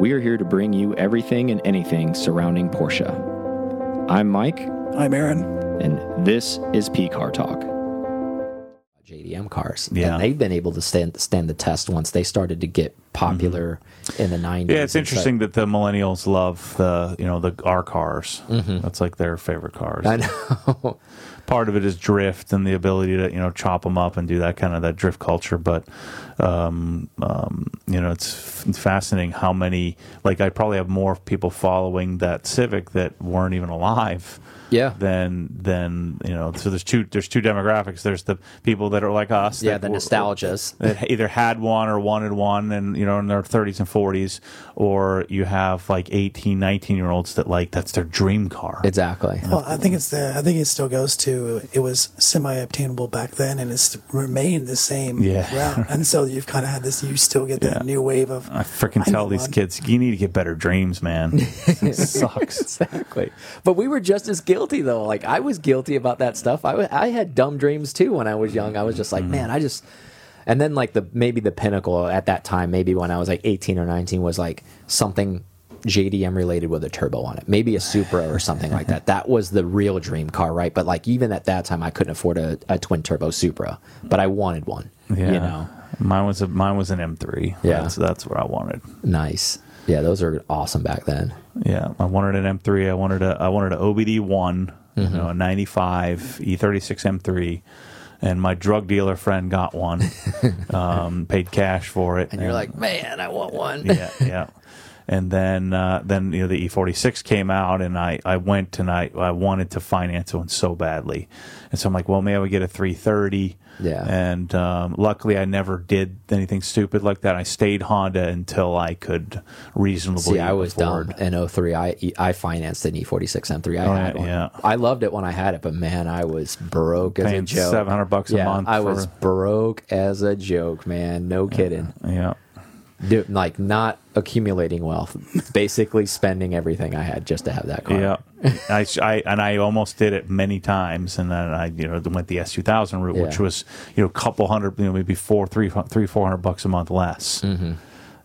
we are here to bring you everything and anything surrounding Porsche. I'm Mike, I'm Aaron. and this is P Car Talk. JDM cars. Yeah. And they've been able to stand stand the test once they started to get popular in the 90s. Mm-hmm. Yeah, it's and interesting that the millennials love the you know the our cars. That's like their favorite cars. I know. Part of it is drift and the ability to you know chop them up and do that kind of that drift culture. But um, um, you know it's, it's fascinating how many like I probably have more people following that Civic that weren't even alive. Yeah. Than than you know. So there's two there's two demographics. There's the people that are like us. Yeah, that the were- nostalgias. that either had one or wanted one and you know in their 30s and 40s or you have like 18 19 year olds that like that's their dream car Exactly. Well, I think it's the. I think it still goes to it was semi-obtainable back then, and it's remained the same Yeah. route. And so you've kind of had this. You still get that Yeah. new wave of. i freaking tell these one. kids you need to get better dreams man it sucks Exactly. But we were just as guilty though. Like I was guilty about that stuff. I I had dumb dreams too when I was young. I was just like, mm. man, I just and then like the maybe the pinnacle at that time, maybe when I was like 18 or 19 was like something JDM related with a turbo on it. Maybe a Supra or something like that. That was the real dream car, right? But like even at that time I couldn't afford a, a twin turbo Supra, but I wanted one. yeah You know. mine was a mine was an m3 Yeah. that's, that's what i wanted Nice. Yeah, those are awesome back then. yeah i wanted an m3 i wanted a i wanted an obd1 you Mm-hmm. know a 95 e36 m3 and my drug dealer friend got one um, paid cash for it And you're like, man, I want one. yeah, yeah. And then, uh, then you know, the E46 came out, and I, I went and I, I wanted to finance one so badly, and so I'm like, well, maybe I would get a 330. Yeah. And um, luckily, I never did anything stupid like that. I stayed Honda until I could reasonably. See, I was afford. dumb. In 03, I I financed an E46 M3. I Oh, had one. yeah. I loved it when I had it, but man, I was broke as a joke. 700 bucks a yeah, month I for- was broke as a joke, man. No kidding. Yeah. Dude, like not accumulating wealth, basically spending everything I had just to have that car. Yeah, I, I and I almost did it many times, and then I you know went the S two thousand route, which was you know a couple hundred, you know maybe four, three, three, four hundred bucks a month less. Mm-hmm.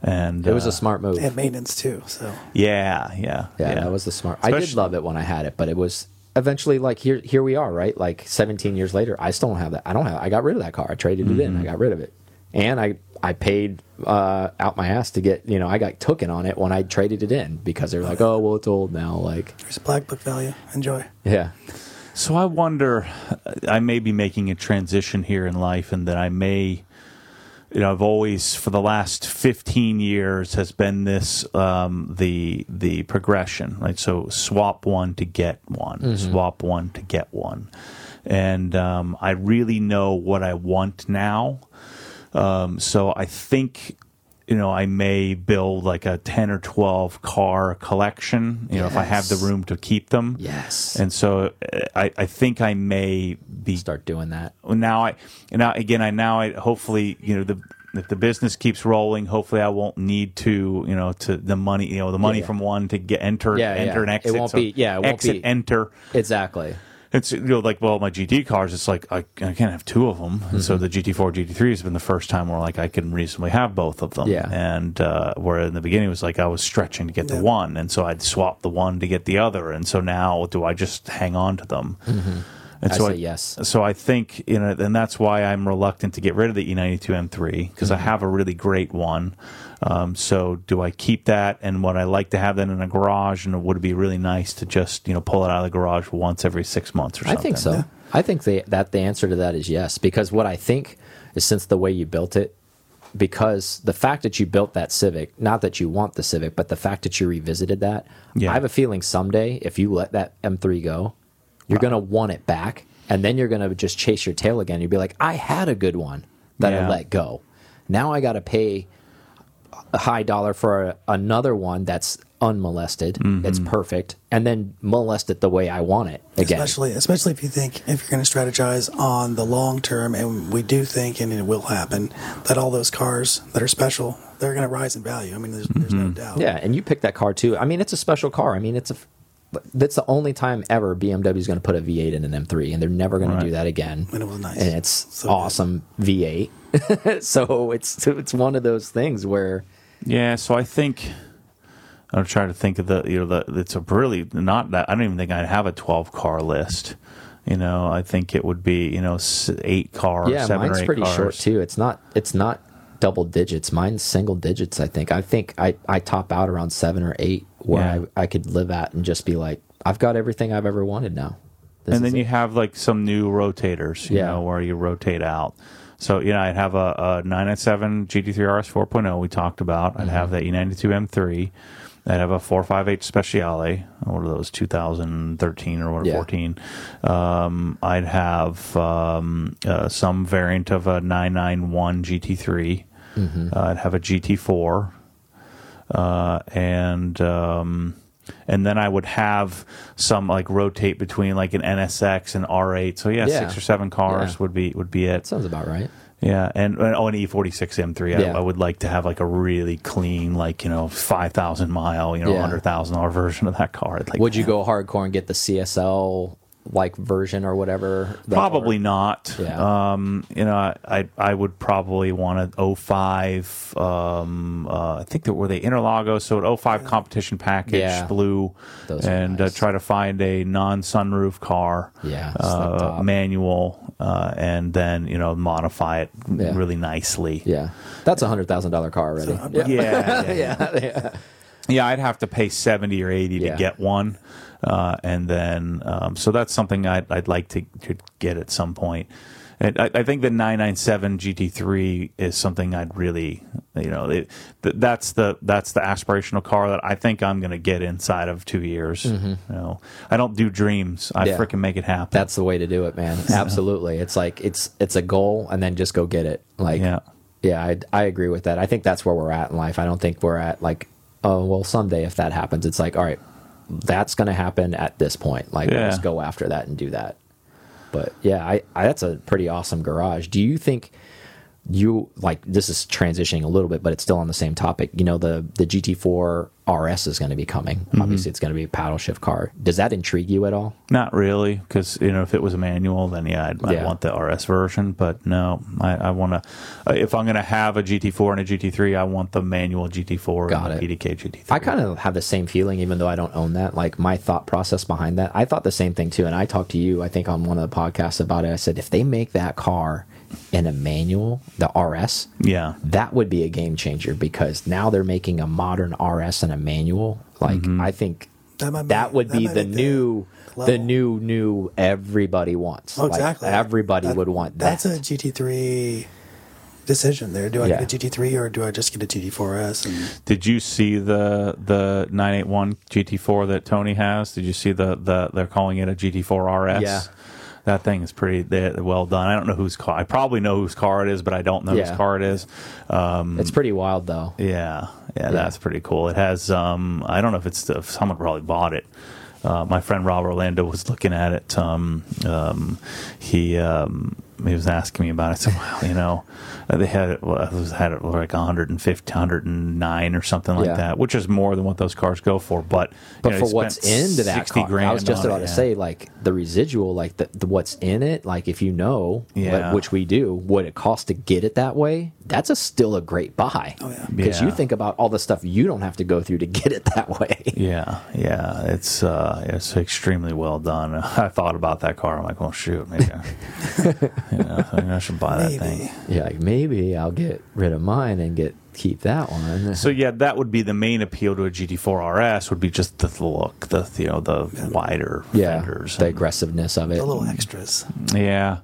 And It was uh, a smart move. and maintenance too. So yeah, yeah, Yeah, yeah. that was the smart. I did love it when I had it, but it was eventually like here here we are, right? Like 17 years later, I still don't have that. I don't have. I got rid of that car. I traded it in. I got rid of it, and I I paid uh, out my ass to get. You know, I got taken on it when I traded it in because they're like, oh well, it's old now. Like, there's a black book value. Enjoy. yeah, So I wonder, I may be making a transition here in life, and that I may, you know, I've always for the last fifteen years has been this um, the the progression, right? So swap one to get one, swap one to get one, and um, I really know what I want now. Um, so I think. You know, I may build like a ten or twelve car collection. You know, if I have the room to keep them. yes. And so uh, I, I think I may be Start doing that. now. I and now again. I now I hopefully you know the if the business keeps rolling. Hopefully I won't need to you know to the money you know the money Yeah. from one to get enter Yeah, enter yeah. and It exit. won't So be- yeah, it won't exit be- enter. Exactly. It's you know like well my GT cars. It's like I, I can't have two of them. And Mm-hmm. so the GT4 GT3 has been the first time where like I can reasonably have both of them. Yeah. And uh, where in the beginning it was like I was stretching to get the one, and so I'd swap the one to get the other. And so now do I just hang on to them? And Mm-hmm. I say yes. So I think you know, and that's why I'm reluctant to get rid of the E E92 M3 because I have a really great one. Um, so do I keep that? And would I like to have that in a garage? And it would it be really nice to just you know pull it out of the garage once every six months or something? I think so. I think the, that the answer to that is yes, because what I think is since the way you built it, because the fact that you built that Civic, not that you want the Civic, but the fact that you revisited that, Yeah. I have a feeling someday if you let that M3 go, you're going to want it back, and then you're going to just chase your tail again. You'll be like, I had a good one that I let go. Now I got to pay a high dollar for a, another one that's unmolested, mm-hmm. it's perfect, and then molest it the way I want it again. Especially, especially if you think if you're going to strategize on the long term, and we do think, and it will happen, that all those cars that are special, they're going to rise in value. I mean, there's, there's no mm-hmm. doubt. Yeah, and you picked that car too. I mean, it's a special car. I mean, it's a. That's the only time ever BMW is going to put a V8 in an M3, and they're never going Right. to do that again. And it was nice. And it's So good. awesome V8. so it's it's one of those things where Yeah, so I think I'm trying to think of the you know the it's a really not that I don't even think I'd have a 12 car list. You know, I think it would be you know eight cars, Yeah, seven mine's or eight pretty cars. short too. It's not it's not double digits. Mine's single digits. I think. I think I I top out around seven or eight where Yeah. I I could live at and just be like, I've got everything I've ever wanted now. This and then you have like some new rotators, you Yeah. know, where you rotate out. So you know, I'd have a, a 997 GT3 RS 4.0 we talked about. I'd have the E E92 M3. I'd have a 458 Speciale. What are those? 2013 or what? Yeah. 14. Um, I'd have um, uh, some variant of a 991 GT3. Uh, I'd have a GT4 uh, and um, and then I would have some like rotate between like an NSX and R8. So yeah, Yeah. six or seven cars Yeah. would be would be it. sounds about right. Yeah, and, and oh, an E46 M3. I, Yeah. I would like to have like a really clean, like you know, five thousand mile, you know, Yeah. hundred thousand dollar version of that car. I'd like Would you go hardcore and get the CSL like version or whatever? Probably or- not. Yeah. Um, you know, I, I would probably want an 05. Um, uh, I think that were they Interlagos, so an 05 competition package, Yeah. blue, Those are and uh, try to find a non-sunroof car. Yeah, uh, manual, uh, and then you know modify it Yeah. really nicely. Yeah, that's a hundred thousand dollar car already. Yeah, yeah, yeah, yeah. Yeah, I'd have to pay seventy or eighty to get one, uh, and then um, so that's something I'd, I'd like to, to get at some point. And I, I think the 997 GT3 is something I'd really, you know, it, th- that's the that's the aspirational car that I think I'm going to get inside of two years. You know, I don't do dreams; I Mm-hmm. Yeah. freaking make it happen. That's the way to do it, man. Absolutely. It's like it's it's a goal, and then just go get it. Like, Yeah. yeah, I I agree with that. I think that's where we're at in life. I don't think we're at like, oh well, someday if that happens, it's like, all right, that's going to happen at this point. Like, Yeah. let's go after that and do that. But yeah, I, I that's a pretty awesome garage. Do you think? You like this is transitioning a little bit, but it's still on the same topic. You know, the the GT4 RS is going to be coming. Mm-hmm. Obviously, it's going to be a paddle shift car. Does that intrigue you at all? Not really, because you know if it was a manual, then yeah, I'd, I'd want the RS version. But no, I, I want to. If I'm going to have a GT4 and a GT3, I want the manual GT4 Got and the it. PDK GT3. I kind of have the same feeling, even though I don't own that. Like my thought process behind that, I thought the same thing too. And I talked to you, I think, on one of the podcasts about it. I said, if they make that car in a manual, the RS, yeah, that would be a game changer because now they're making a modern RS and a manual. Like Mm-hmm. I think That might that be- would that be might the be the new, the new, new everybody wants. Oh, Like, exactly. everybody That- would want that. That's a GT3 decision there. Do I Yeah. get a GT3 or do I just get a GT4S? And Did you see the the 981 GT4 that Tony has? Did you see the the they're calling it a GT4 RS? Yeah. That thing is pretty they- well done. I don't know whose car. I probably know whose car it is, but I don't know Yeah. whose car it is. Um, it's pretty wild though. Yeah, yeah, that's pretty cool. It has, um, I don't know if it's the, if someone probably bought it. Uh, my friend Rob Orlando was looking at it. Um, um, he um, he was asking me about it. I said, "Wow, you know, uh, they had it, well, had it like 150, 109 or something like Yeah. that, which is more than what those cars go for. But But know, for what's spent into that 60 car, grand I was just about it, to yeah. say, like the residual, like the, the what's in it, like if you know, what- Yeah. which we do, what it costs to get it that way, that's a still a great buy. Oh yeah. because you think about all the stuff you don't have to go through to get it that way. Yeah, yeah, it's uh, it's extremely well done. I thought about that car. I'm like, well, shoot, maybe I, you know, maybe I should buy that thing. Yeah, like maybe I'll get rid of mine and get keep that one. So yeah, that would be the main appeal to a GT4 RS would be just the look, the you know the wider yeah, fenders. the aggressiveness of it. the little extras. yeah,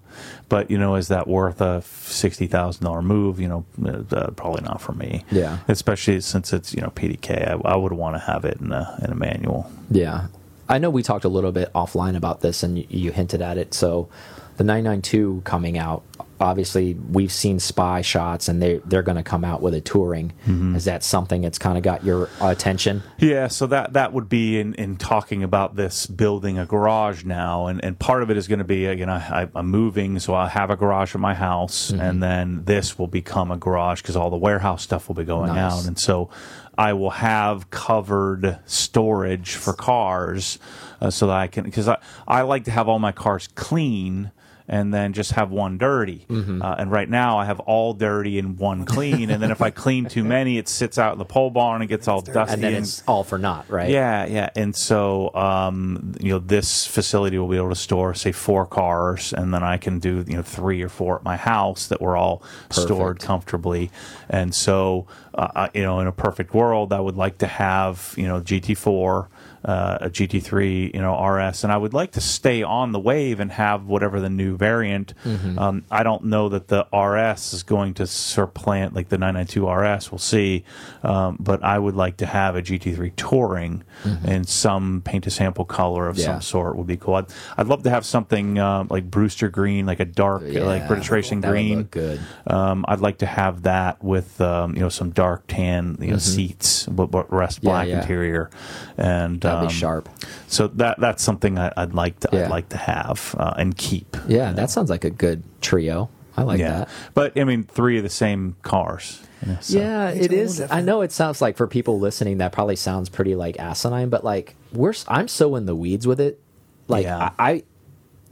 but you know, is that worth a sixty thousand dollar move? You know, uh, probably not for me. Yeah. especially since it's you know PDK. I, I would want to have it in a in a manual. Yeah. I know we talked a little bit offline about this and you, you hinted at it. So the 992 coming out, obviously we've seen spy shots and they they're going to come out with a touring. Mm-hmm. Is that something that's kind of got your attention? Yeah, so that that would be in, in talking about this building a garage now, and, and part of it is going to be you know I, I'm moving, so I'll have a garage at my house, Mm-hmm. and then this will become a garage because all the warehouse stuff will be going Nice. out, and so I will have covered storage for cars, uh, so that I can because I I like to have all my cars clean. And then just have one dirty. Mm-hmm. Uh, and right now, I have all dirty and one clean. and then if I clean too many, it sits out in the pole barn and gets all dusty. and then it's all for naught, right? Yeah, yeah. And so, um, you know, this facility will be able to store, say, four cars, and then I can do, you know, three or four at my house that were all stored comfortably. And so, uh, uh, you know, in a perfect world, I would like to have, you know, GT4. Uh, a GT3, you know, RS, and I would like to stay on the wave and have whatever the new variant. Um, I don't know that the RS is going to supplant like the 992 RS. We'll see, um, but I would like to have a GT3 touring in some paint a sample color of Yeah. some sort. Would be cool. I'd, I'd love to have something um, like Brewster green, like a dark, like British Racing green. good. Um, I'd like to have that with um, you know some dark tan, you know, seats, but, but rest Mm-hmm. Yeah, black yeah. interior, and That'd um, be sharp. So that that's something I, I'd like to Yeah. I'd like to have uh, and keep. Yeah, that sounds like a good trio. I like yeah, that. but I mean, three of the same cars. you know, so- Yeah, it's it it a little is. I know it sounds like for people listening that probably sounds pretty like asinine, but like we're s- I'm so in the weeds with it. Like Yeah. I, I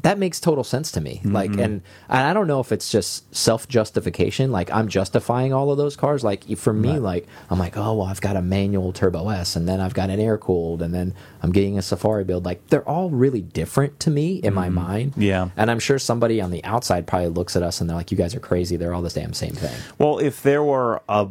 that makes total sense to me. Like and, and I don't know if it's just self justification. Like I'm justifying all of those cars. Like for me, like I'm like, oh well, I've got a manual turbo S, and then I've got an air cooled, and then I'm getting a Safari build. Like they're all really different to me in my mind. Yeah. and I'm sure somebody on the outside probably looks at us and they're like, you guys are crazy. They're all the damn same thing. Well, if there were uh,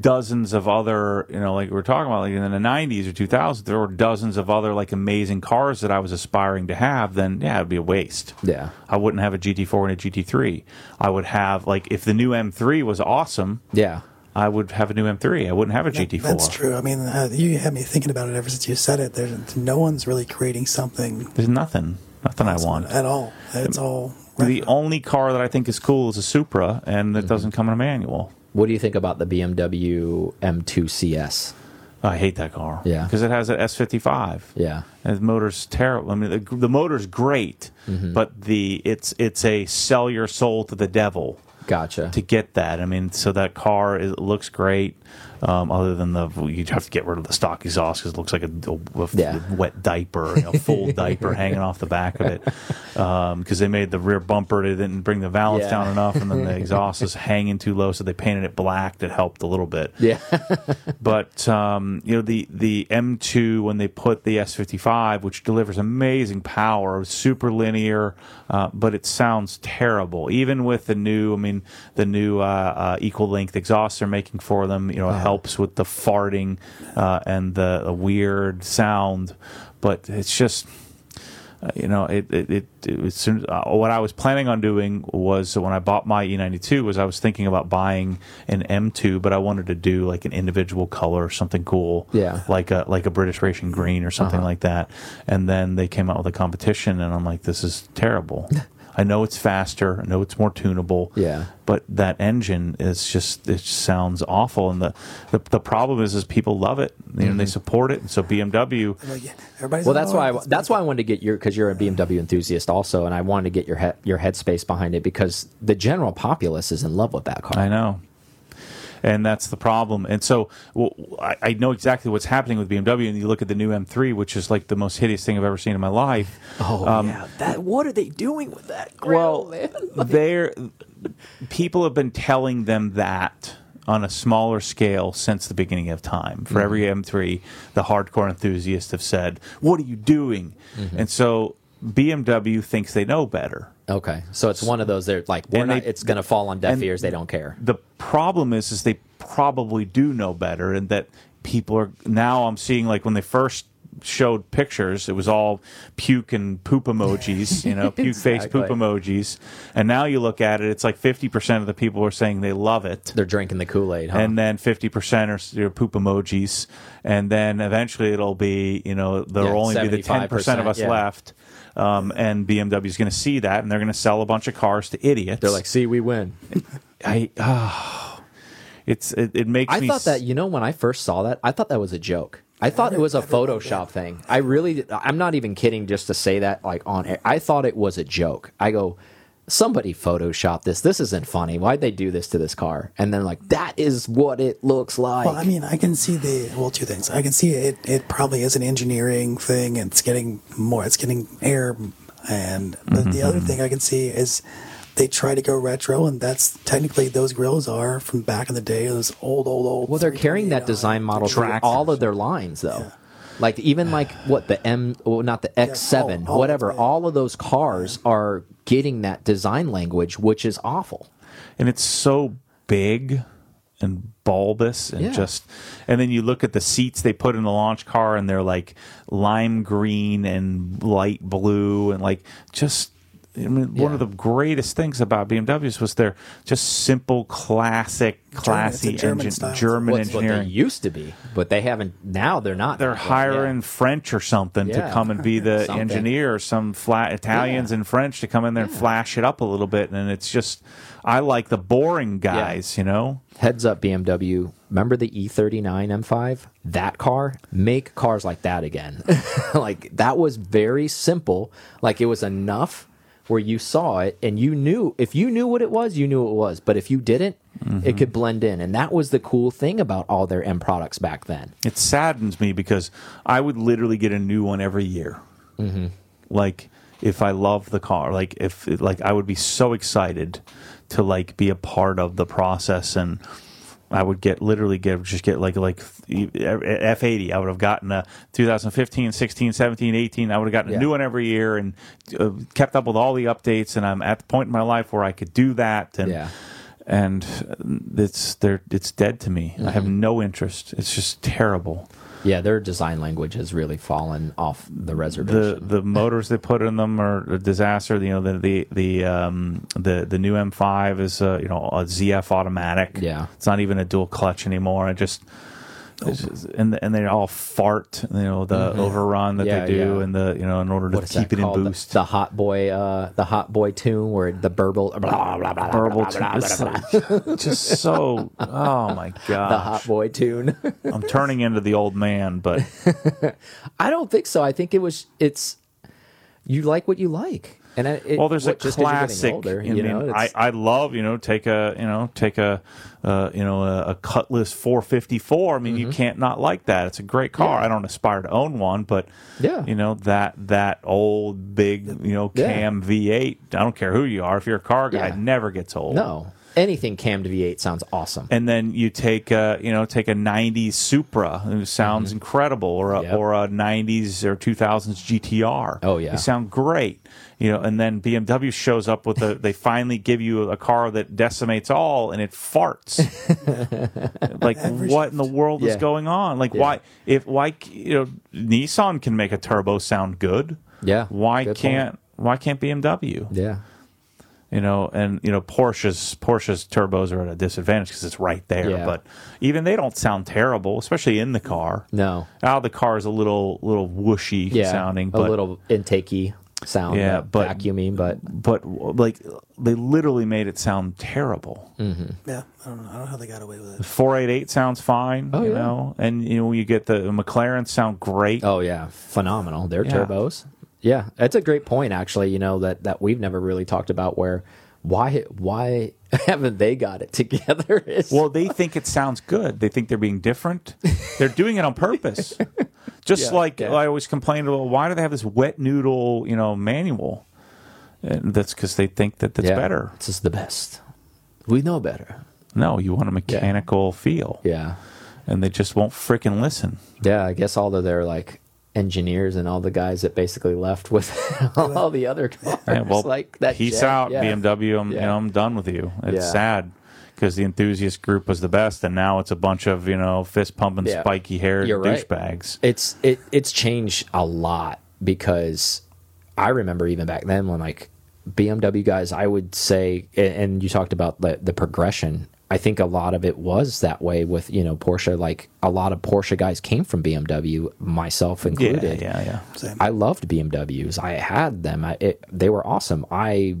dozens of other, you know, like we are talking about, like in the '90s or 2000s, there were dozens of other like amazing cars that I was aspiring to have. Then yeah, it'd be a waste. Yeah. I wouldn't have a GT4 and a GT3. I would have like if the new M3 was awesome. Yeah. I would have a new M3. I wouldn't have a GT4. That's true. I mean, uh, you had me thinking about it ever since you said it. There's no one's really creating something There's nothing, nothing I want. at all. It's all The retro. only car that I think is cool is a Supra, and Mm-hmm. it doesn't come in a manual. What do you think about the BMW M2 CS? I hate that car. Yeah. because it has an S55. Yeah. And the motor's terrible. I mean, the, the motor's great, Mm-hmm. but the it's it's a sell your soul to the devil Gotcha. to get that. I mean, so that car is, looks great. Um, other than the you'd have to get rid of the stock exhaust because it looks like a, a- a Yeah. wet diaper, you know, full diaper hanging off the back of it. Because they made the rear bumper, they didn't bring the valves Yeah. down enough, and then the exhaust is hanging too low, so they painted it black. That helped a little bit yeah. but um, you know the the M2 when they put the S55, which delivers amazing power, super linear, uh, but it sounds terrible. Even with the new, I mean, the new uh, uh, equal length exhaust they're making for them, you know, it helps with the farting uh, and the, the weird sound, but it's just uh, you know, it it, it, it was uh, what I was planning on doing was when I bought my E92 was I was thinking about buying an M2, but I wanted to do like an individual color, something cool, Yeah. like a like a British Racing green or something Uh-huh. like that. And then they came out with a competition, and I'm like, this is terrible. I know it's faster. I know it's more tunable. Yeah. But that engine is just it just sounds awful, and the, the the problem is is people love it. You know, they mm-hmm. support it. And so BMW, Like, yeah, everybody's Well, that's "Oh, why. I, that's why I wanted to get your because you're a BMW enthusiast also, and I wanted to get your he, your headspace behind it because the general populace is in love with that car. I know. And that's the problem. And so well, I, I know exactly what's happening with BMW. And you look at the new M3, which is like the most hideous thing I've ever seen in my life. Oh Um, yeah, that. What are they doing with that grill, Well, man? they're people have been telling them that on a smaller scale since the beginning of time. For every M3, the hardcore enthusiasts have said, "What are you doing?" And so BMW thinks they know better. Okay, so it's one of those. They're like, we're And not. they- it's going to fall on deaf and ears. They don't care. the problem is is they probably do know better and that people are now i'm seeing like when they first showed pictures it was all puke and poop emojis you know puke face poop Exactly. emojis and now you look at it it's like 50% of the people are saying they love it They're drinking the Kool Aid, huh? and then 50% are s- poop emojis and then eventually it'll be you know there'll Yeah, only be the 10% of 75%, us yeah. left um, and BMW is going to see that and they're going to sell a bunch of cars to idiots They're like, see, we win. I oh, it's it, it makes I thought that you know when I first saw that, I thought that was a joke. I thought it was a Photoshop thing. I really, I'm not even kidding. Just to say that, like on air, I thought it was a joke. I go, somebody photoshopped this. This isn't funny. Why'd they do this to this car? And then like that is what it looks like. Well, I mean, I can see the well, two things. I can see it. It probably is an engineering thing. And it's getting more. It's getting air And but the mm-hmm. other thing I can see is they try to go retro, and that's technically those grills are from back in the day. Those old, old, old. Well, they're carrying that design model through all of their lines, though. Like even like what the M, well, not the X7, all- all whatever. All of those cars are getting that design language, which is awful. and it's so big and bulbous and Yeah. just and then you look at the seats they put in the launch car and they're like lime green and light blue and like just I mean, one of the greatest things about BMWs was their just simple, classic, classy it's German engine, style. German What's what they engineering. used to be, but they haven't. Now they're not. They're hiring Yeah. French or something to come and be the engineer, or some flat Italians Yeah. and French to come in there and flash it up a little bit. And it's just, I like the boring guys, you know? Heads up, BMW. Remember the E E39 M5? That car? Make cars like that again. like that was very simple. Like it was enough where you saw it and you knew if you knew what it was, you knew it was. But if you didn't, it could blend in. And that was the cool thing about all their M products back then. It saddens me because I would literally get a new one every year. Mm-hmm. Like if I love the car, like if like I would be so excited to like be a part of the process and. I would get literally get just get like like F eighty. I would have gotten a 2015, 16, 17, 18. I would have gotten a new one every year and uh, kept up with all the updates. And I'm at the point in my life where I could do that. And Yeah. and it's there. It's dead to me. I Mm-hmm. have no interest. It's just terrible. Yeah, their design language has really fallen off the the reservation. the motors they put in them are a disaster. You know the the the um, the the new M5 is a, you know a ZF automatic. Yeah. it's not even a dual clutch anymore. I just. Just- and and they all fart, you know, the overrun that. Yeah, they do, yeah. and the you know, in order to what keep it in called? The- boost. The, hot boy, uh, the hot boy tune where the burble, blah, blah, blah, Burble blah, tune. blah, It's blah, blah, just so. Oh my god! the hot boy tune. I'm turning into the old man, but I don't think so. I think it was it's you like what you like, and I- it, well, there's what, a just 'cause you're getting classic. older, I you mean, know, I, I love you know take a you know take a uh, you know a, a Cutlass 454. I mean, you can't not like that. It's a great car. Mm-hmm. Yeah. I don't aspire to own one, but Yeah. you know that that old big you know Yeah. cam V8. I don't care who you are. If you're a car guy, Yeah. it never gets old. no anything cam to V8 sounds awesome. and then you take a you know take a 90s Supra who sounds incredible or a, Mm-hmm. Yep. or a 90s or 2000s GTR Oh, yeah. they sound great you know and then BMW shows up with a they finally give you a car that decimates all and it farts. Like what in the world is going on? Like Yeah. why if why you know Nissan can make a turbo sound good. Yeah, why good can't why can't BMW yeah, you know, and you know Porsche's Porsche's turbos are at a disadvantage because it's right there. Yeah. But even they don't sound terrible, especially in the car. no, Now the car is a little little whooshy yeah, sounding, a little intakey sound, Yeah, yeah, but- vacuuming, but but like they literally made it sound terrible. Mm-hmm. Yeah, I don't know. I don't know how they got away with it. 488 sounds fine, Oh, you yeah. know, and you know you get the McLaren sound great. oh yeah, phenomenal. Their Yeah. turbos. Yeah, that's a great point actually. You know that that we've never really talked about where why why haven't they got it together? Well, they think it sounds good. They think they're being different. They're doing it on purpose. Just Yeah, like yeah. I always complain about, why do they have this wet noodle, you know, manual? And that's because they think that that's yeah, better. This is the best. We know better. No, you want a mechanical feel, Yeah. and they just won't freaking listen. Yeah, I guess all of their like engineers and all the guys that basically left with all the other cars. Yeah, well, like that. peace jet, out, yeah. BMW. I'm, you know, I'm done with you. It's Yeah. sad because the enthusiast group was the best, and now it's a bunch of you know fist pumping, Yeah. spiky haired right. douchebags. It's it it's changed a lot because I remember even back then when like BMW guys, I would say, and you talked about the the progression. I think a lot of it was that way with you know Porsche. Like a lot of Porsche guys came from BMW, myself included. yeah, yeah. Same. I loved BMWs. I had them. I, it, they were awesome. I,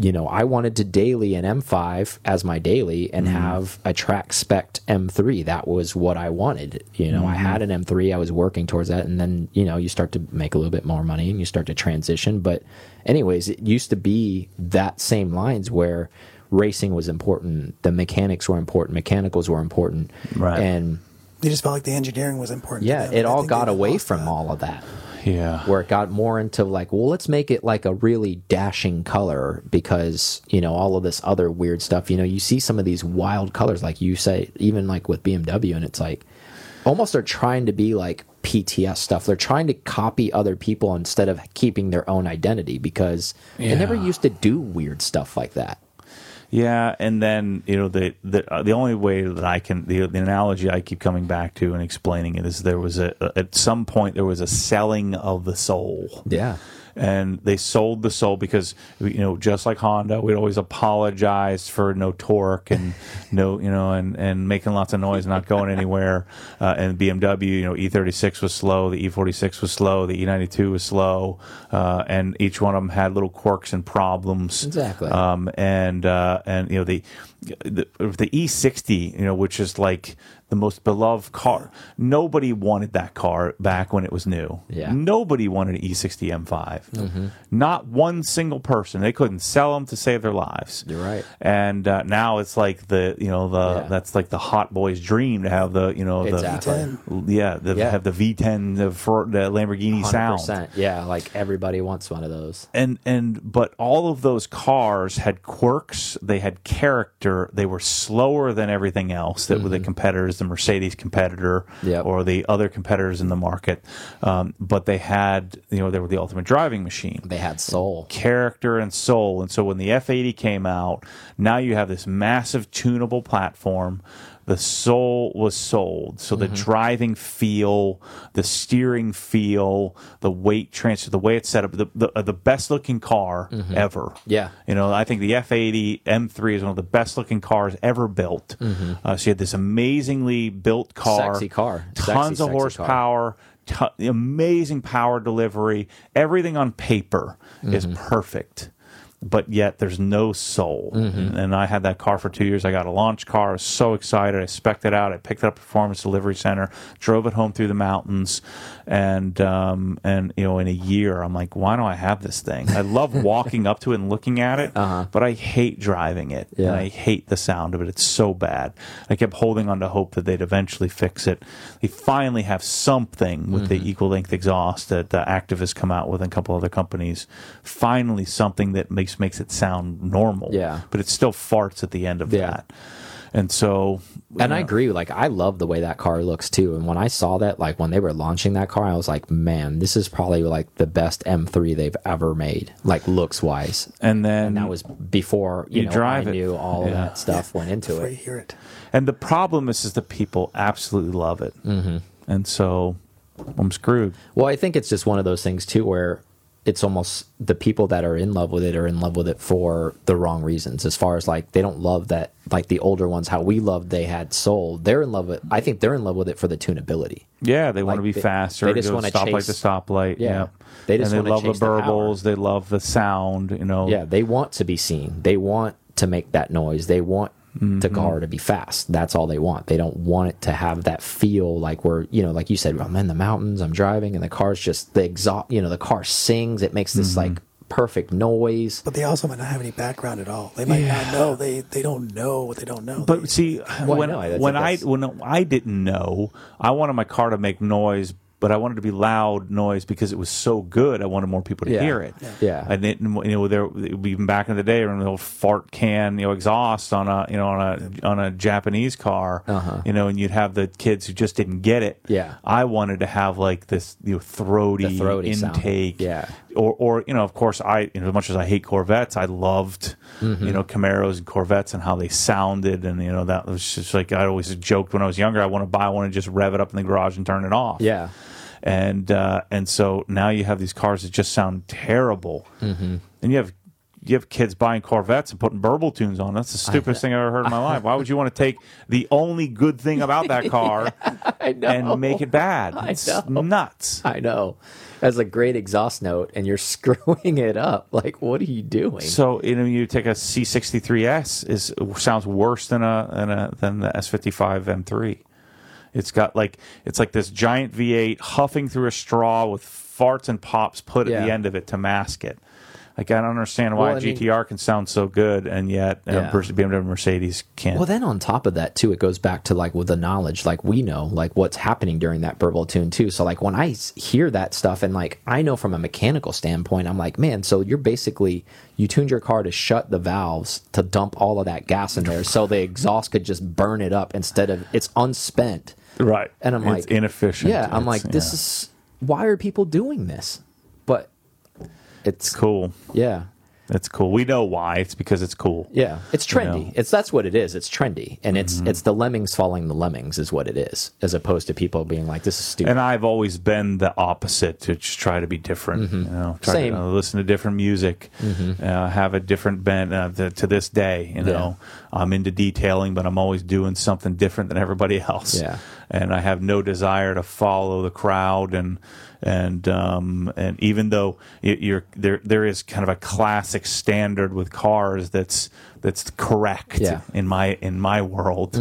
you know, I wanted to daily an M5 as my daily and mm-hmm. have a track spec M3. That was what I wanted. You know, I had mm-hmm. an M3. I was working towards that, and then you know, you start to make a little bit more money and you start to transition. But, anyways, it used to be that same lines where racing was important, the mechanics were important, mechanicals were important, Right. and You just felt like the engineering was important. Yeah, it all got away from that. all of that. Yeah. where it got more into like, well, let's make it like a really dashing color because, you know, all of this other weird stuff. You know, you see some of these wild colors, like you say, even like with BMW, and it's like almost they're trying to be like PTS stuff. They're trying to copy other people instead of keeping their own identity because they never used to do weird stuff like that. Yeah, and then you know the the uh, the only way that I can the, the analogy I keep coming back to and explaining it is there was a at some point there was a selling of the soul. Yeah. And they sold the soul because you know just like Honda, we'd always apologize for no torque and no you know and and making lots of noise, not going anywhere. Uh, and BMW, you know, E36 was slow, the E46 was slow, the E92 was slow, uh, and each one of them had little quirks and problems. Exactly. Um, and uh, and you know the the, the E60, you know, which is like the most beloved car. Nobody wanted that car back when it was new. Yeah. Nobody wanted an E E60 M5. Mm-hmm. Not one single person. They couldn't sell them to save their lives. You're right. And uh, now it's like the you know the Yeah. that's like the hot boy's dream to have the you know Exactly. the yeah the, Yeah. have the V10 the, Fer- the Lamborghini sound 100%. Yeah. Like everybody wants one of those. and and but all of those cars had quirks they had character they were slower than everything else that were the competitors the mercedes competitor Mm-hmm. Yep. or the other competitors in the market um, but they had you know they were the ultimate driving machine They had soul. character and soul. And so when the F80 came out, now you have this massive tunable platform. The soul was sold. So Mm-hmm. the driving feel, the steering feel, the weight transfer, the way it's set up, the, the, uh, the best looking car ever. Mm-hmm. Yeah. You know, I think the F80 M3 is one of the best looking cars ever built. Uh, so you had this amazingly built car, Mm-hmm. Sexy car. Tons of sexy car. horsepower, t- amazing power delivery. Everything on paper is Mm-hmm. perfect. But yet there's no soul. Mm-hmm. And, I had that car for two years. I got a launch car. I was so excited. I spec'd it out. I picked it up at Performance Delivery Center, drove it home through the mountains, and um, and you know, in a year, I'm like, why do I have this thing? I love walking up to it and looking at it, but I hate driving it. Uh-huh. Yeah. And I hate the sound of it. It's so bad. I kept holding on to hope that they'd eventually fix it. They finally have something with Mm-hmm. the equal length exhaust that the Activists come out with and a couple other companies. Finally, something that makes makes it sound normal. Yeah. but it still farts at the end of Yeah. that. And so, And I agree. Like, I love the way that car looks too. And when I saw that, like when they were launching that car, I was like, man, this is probably like the best M3 they've ever made, like looks wise. and then And that was before you, You know drive I it. knew all of that stuff went into Before you it. hear it. And the problem is, is that people absolutely love it, mm-hmm. and so I'm screwed. Well, I think it's just one of those things too, where it's almost the people that are in love with it are in love with it for the wrong reasons. As far as like they don't love that, like the older ones, how we loved they had soul. They're in love with. I think they're in love with it for the tunability. Yeah, they want to be they- faster. they just stoplight to chase- stoplight. Yeah. Yeah, They just and they love the chase the burbles. They love the sound. You know. Yeah, they want to be seen. They want to make that noise. They want the car to be fast. That's all they want. They don't want it to have that feel like we're, you know, like you said, I'm in the mountains, I'm driving, and the car's just the exhaust. You know, the car sings. It makes this like perfect noise. But they also might not have any background at all. They might not know. They they don't know what they don't know. But They- see, Well, when I think when I when I didn't know, I wanted my car to make noise, but I wanted to be loud noise because it was so good. I wanted more people to Yeah. hear it. Yeah. I didn't, you know, there even back in the day, when the old fart can, you know, exhaust on a, you know, on a on a Japanese car, Uh-huh. you know, and you'd have the kids who just didn't get it. Yeah. I wanted to have like this, you know, throaty, The throaty sound. intake. Yeah. Or, or you know, of course, I you know, as much as I hate Corvettes, I loved Mm-hmm. you know Camaros and Corvettes and how they sounded, and you know that was just like I always joked when I was younger. I want to buy one and just rev it up in the garage and turn it off. Yeah. And uh, and so now you have these cars that just sound terrible, mm-hmm. and you have. You have kids buying Corvettes and putting burble tunes on. That's the stupidest thing I've ever heard in my life. Why would you want to take the only good thing about that car I know. and make it bad? It's know. nuts. I know. That's a great exhaust note, and you're screwing it up. Like, what are you doing? So you know, you take a C63S is sounds worse than a than a than the S55 M3. It's got like it's like this giant V8 huffing through a straw with farts and pops put at the end of it to mask it. Like I don't understand why Well, I mean- GTR can sound so good and yet uh, Yeah. BMW Mercedes can't. Well, then on top of that too, it goes back to like with the knowledge, like we know, like what's happening during that burble tune too. So like when I hear that stuff, and like I know from a mechanical standpoint, I'm like, man, so you're basically you tuned your car to shut the valves to dump all of that gas in there, so the exhaust could just burn it up instead of it's unspent. Right. And I'm It's like, inefficient. Yeah, I'm It's- like, this yeah. is why are people doing this? But it's cool. yeah. It's cool. We know why. It's because it's cool. Yeah, it's You trendy. know? Mm-hmm. It's that's what it is. It's trendy, and it's it's the lemmings following the lemmings is what it is, as opposed to people being like, "This is stupid." And I've always been the opposite to just try to be different. You know, try Same. to listen to different music, uh, have a different bent uh, to, to this day. You know, I'm into detailing, but I'm always doing something different than everybody else. Yeah. And I have no desire to follow the crowd and and um, and even though you're there, there is kind of a classic standard with cars that's that's correct Yeah. Mm-hmm. in my in my world.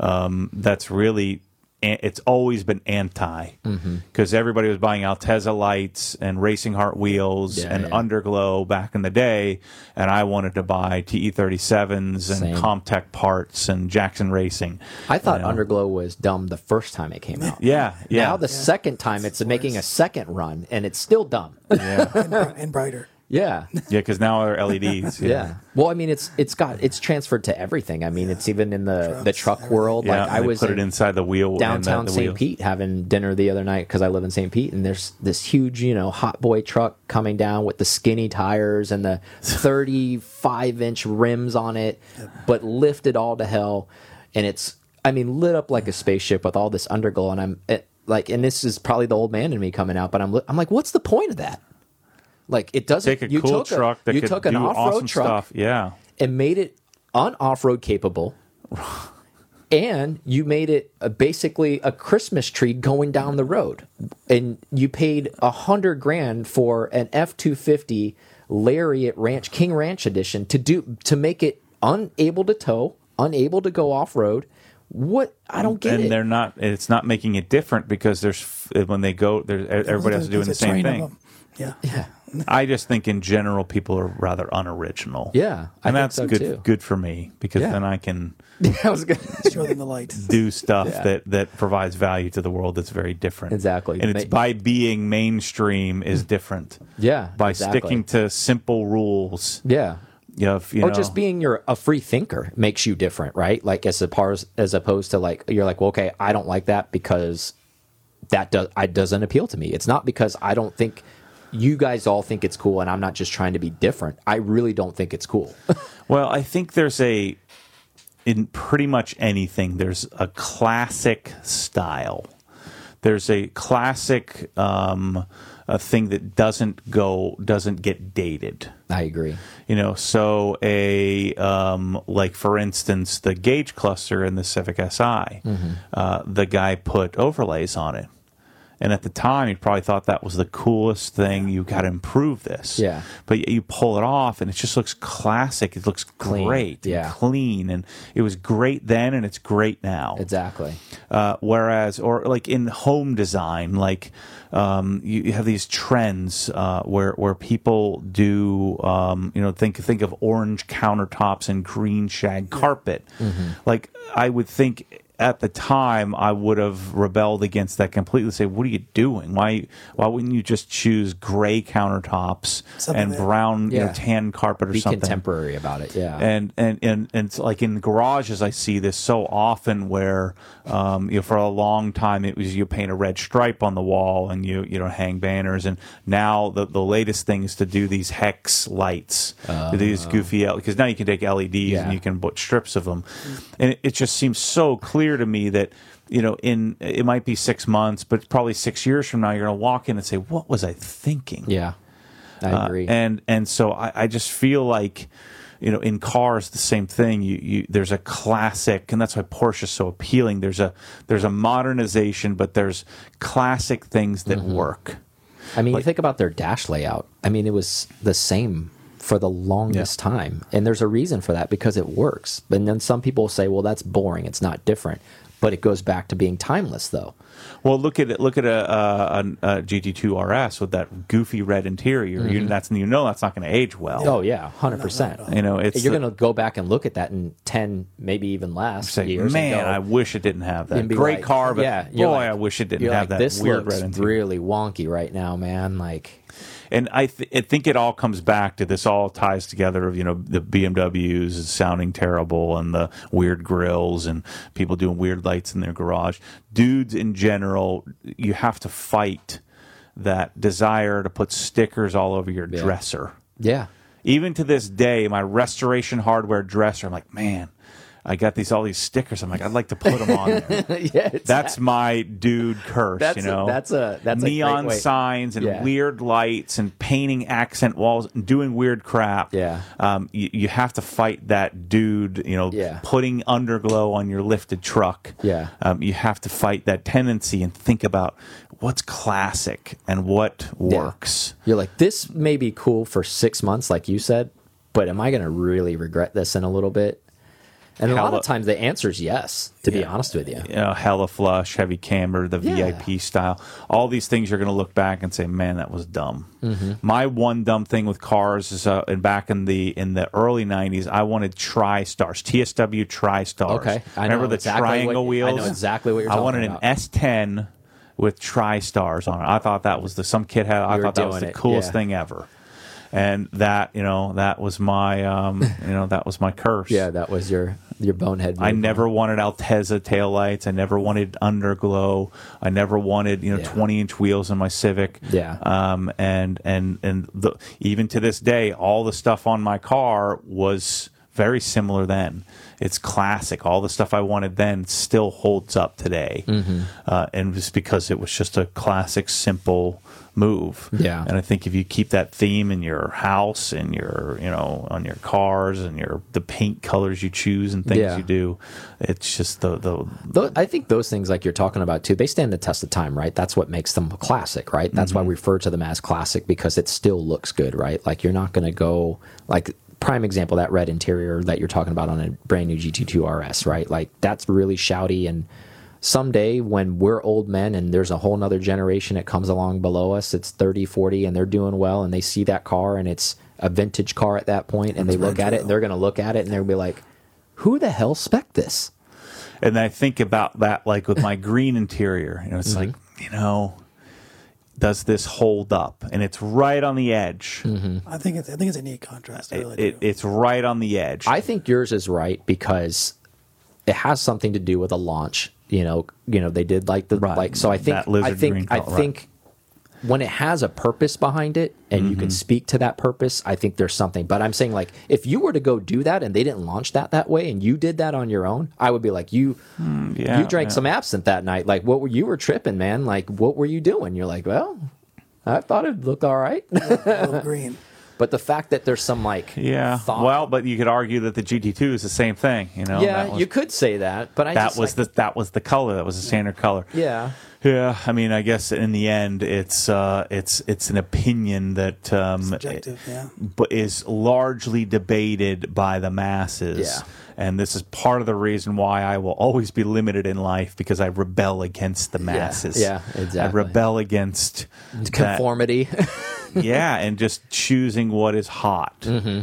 Um, that's really it's always been anti Mm-hmm. because everybody was buying Altezza lights and Racing Hart wheels Yeah, and yeah. Underglow back in the day, and I wanted to buy TE37s and Same. Comptech parts and Jackson Racing. I thought you know. Underglow was dumb the first time it came out. Yeah, yeah. Now the second time it's making a second run, and it's still dumb. yeah, and, bri- and brighter. Yeah. yeah, because now they're LEDs. Yeah. Well, I mean, it's it's got it's transferred to everything. I mean, it's even in the the truck world. Yeah, like I was put in it inside the wheel in the- downtown the St. wheel. Pete having dinner the other night because I live in St. Pete, and there's this huge, you know, hot boy truck coming down with the skinny tires and the 35 inch rims on it, but lifted all to hell, and it's I mean lit up like a spaceship with all this underglow, and I'm it, like, and this is probably the old man in me coming out, but I'm li- I'm like, what's the point of that? Like it doesn't. Take a you cool took truck that you could took do an off road awesome truck stuff. Yeah, and made it on off road capable. and you made it a, basically a Christmas tree going down the road. And you paid a hundred grand for an F two fifty Lariat Ranch King Ranch edition to do to make it unable to tow, unable to go off road. What I don't get and it. they're not. It's not making it different because there's when they go, there's everybody else is doing the same thing. Yeah. Yeah, I just think in general people are rather unoriginal. yeah, I and think that's so good. too. Good for me because Yeah. then I can I was good. Show them the light. do stuff Yeah. that that provides value to the world that's very different. Exactly. and it's Ma- by being mainstream is different. Yeah, by exactly. sticking to simple rules. Yeah, You know, if, you or know, just being your a free thinker makes you different, right? Like as opposed as opposed to like you're like, well, okay, I don't like that because that does I doesn't appeal to me. It's not because I don't think you guys all think it's cool and I'm not just trying to be different. I really don't think it's cool. Well, I think there's a in pretty much anything. There's a classic style. There's a classic um, a thing that doesn't go doesn't get dated. I agree. You know, so a um, like for instance, the gauge cluster in the Civic Si, Mm-hmm. uh, the guy put overlays on it, and at the time, you probably thought that was the coolest thing. You got to improve this, Yeah. But you pull it off, and it just looks classic. It looks Clean, great, and yeah. clean, and it was great then, and it's great now. Exactly. Uh, whereas, or like in home design, like um, you, you have these trends uh, where where people do, um, you know, think think of orange countertops and green shag carpet. Like I would think at the time I would have rebelled against that completely. Say, what are you doing? Why why wouldn't you just choose gray countertops Something and that- brown, you know, tan carpet or Be something? contemporary about it. Yeah. and and and and it's like in garages, I see this so often where um, you know for a long time it was you paint a red stripe on the wall and you you know hang banners, and now the the latest thing is to do these hex lights, these goofy because now you can take LEDs Yeah. and you can put strips of them, and it, it just seems so clear to me that. You know, in it might be six months, but probably six years from now, you're going to walk in and say, "What was I thinking?" yeah. I Uh, agree. and and so I, I just feel like you know in cars the same thing you, you there's a classic and that's why Porsche is so appealing there's a there's a modernization but there's classic things that Mm-hmm. work I mean, you think about their dash layout. I mean, it was the same for the longest time. And there's a reason for that because it works. And then some people say, well, that's boring. It's not different. But it goes back to being timeless, though. Well, look at it. Look at a, a, a GT2 RS with that goofy red interior. You, mm-hmm. that's you know that's not going to age well. Oh yeah, hundred percent. You know, it's You're gonna go back and look at that in ten, maybe even less say, years. man, go- I wish it didn't have that. Great like- car, but yeah, boy, like- I wish it didn't have like, that This weird looks red interior. really wonky right now, man. Like, and I, th- I think it all comes back to this. All ties together of you know the BMWs sounding terrible and the weird grills and people doing weird lights in their garage. Dudes in general, you have to fight that desire to put stickers all over your dresser. yeah, Even to this day, my restoration hardware dresser, I'm like, man, I got these all these stickers. I'm like, I'd like to put them on there. yeah. That's my dude curse, That's you a- know. that's a- that's a great neon way- signs and Yeah. weird lights and painting accent walls and doing weird crap. Yeah. um, you, you have to fight that dude. You know, Yeah. putting underglow on your lifted truck. Yeah. um, you have to fight that tendency and think about what's classic and what works. You're like, this may be cool for six months, like you said, but am I going to really regret this in a little bit? And a lot of times the answer is yes, to be honest with you. you know, hella flush, heavy camber, the Yeah. VIP style. All these things you're going to look back and say, "Man, that was dumb." Mm-hmm. My one dumb thing with cars is, uh, and back in the in the early '90s, I wanted TriStars, TSW TriStars. Okay, I remember know the exactly triangle what- I know wheels. exactly what you're talking about. I wanted about. an S10 with TriStars on it. I thought that was the some kid had. I You were thought that was the it, coolest yeah. thing ever. And that, you know, that was my, um, you know, that was my curse. Yeah, that was your your bonehead. I never wanted Altezza taillights. I never wanted underglow. I never wanted you know Yeah. twenty inch wheels in my Civic. Yeah. Um. And and and the, even to this day, all the stuff on my car was very similar then. It's classic. All the stuff I wanted then still holds up today. Mm-hmm. Uh, and it's because it was just a classic, simple move. Yeah. And I think if you keep that theme in your house and your, you know, on your cars and your the paint colors you choose and things Yeah. you do, it's just the the Tho- I think those things, like you're talking about too, they stand the test of time, right? That's what makes them a classic, right? That's why we refer to them as classic because it still looks good, right? Like you're not going to go like prime example that red interior that you're talking about on a brand new GT2 RS, right? Like that's really shouty and someday when we're old men and there's a whole nother generation that comes along below us it's 30 40 and they're doing well and they see that car and it's a vintage car at that point and they look at it and they're going to look at it and they'll be like who the hell spec this and I think about that like with my green interior. You know, it's mm-hmm. like, you know, does this hold up? And it's right on the edge. Mm-hmm. I think it's I think it's a neat contrast. I really It, it, do. it's right on the edge. I think yours is right because it has something to do with a launch. You know, you know they did like the Right. like. So I think That lizard I think green I color, right. think when it has a purpose behind it and you Mm-hmm. can speak to that purpose, I think there's something. But I'm saying like if you were to go do that and they didn't launch that that way and you did that on your own, I would be like you. yeah, you drank yeah. some absinthe that night. Like what were you were tripping, man? Like what were you doing? You're like, well, I thought it looked all right. A green. But the fact that there's some like Yeah. thought- Well, but you could argue that the GT2 is the same thing. You know. yeah, was- you could say that, but I That just, was like, the that was the color. That was the standard color. yeah. Yeah, I mean, I guess in the end, it's uh, it's it's an opinion that um, Subjective, yeah. but is largely debated by the masses. Yeah. And this is part of the reason why I will always be limited in life because I rebel against the masses. yeah, exactly. I rebel against that- conformity. yeah, and just choosing what is hot, Mm-hmm.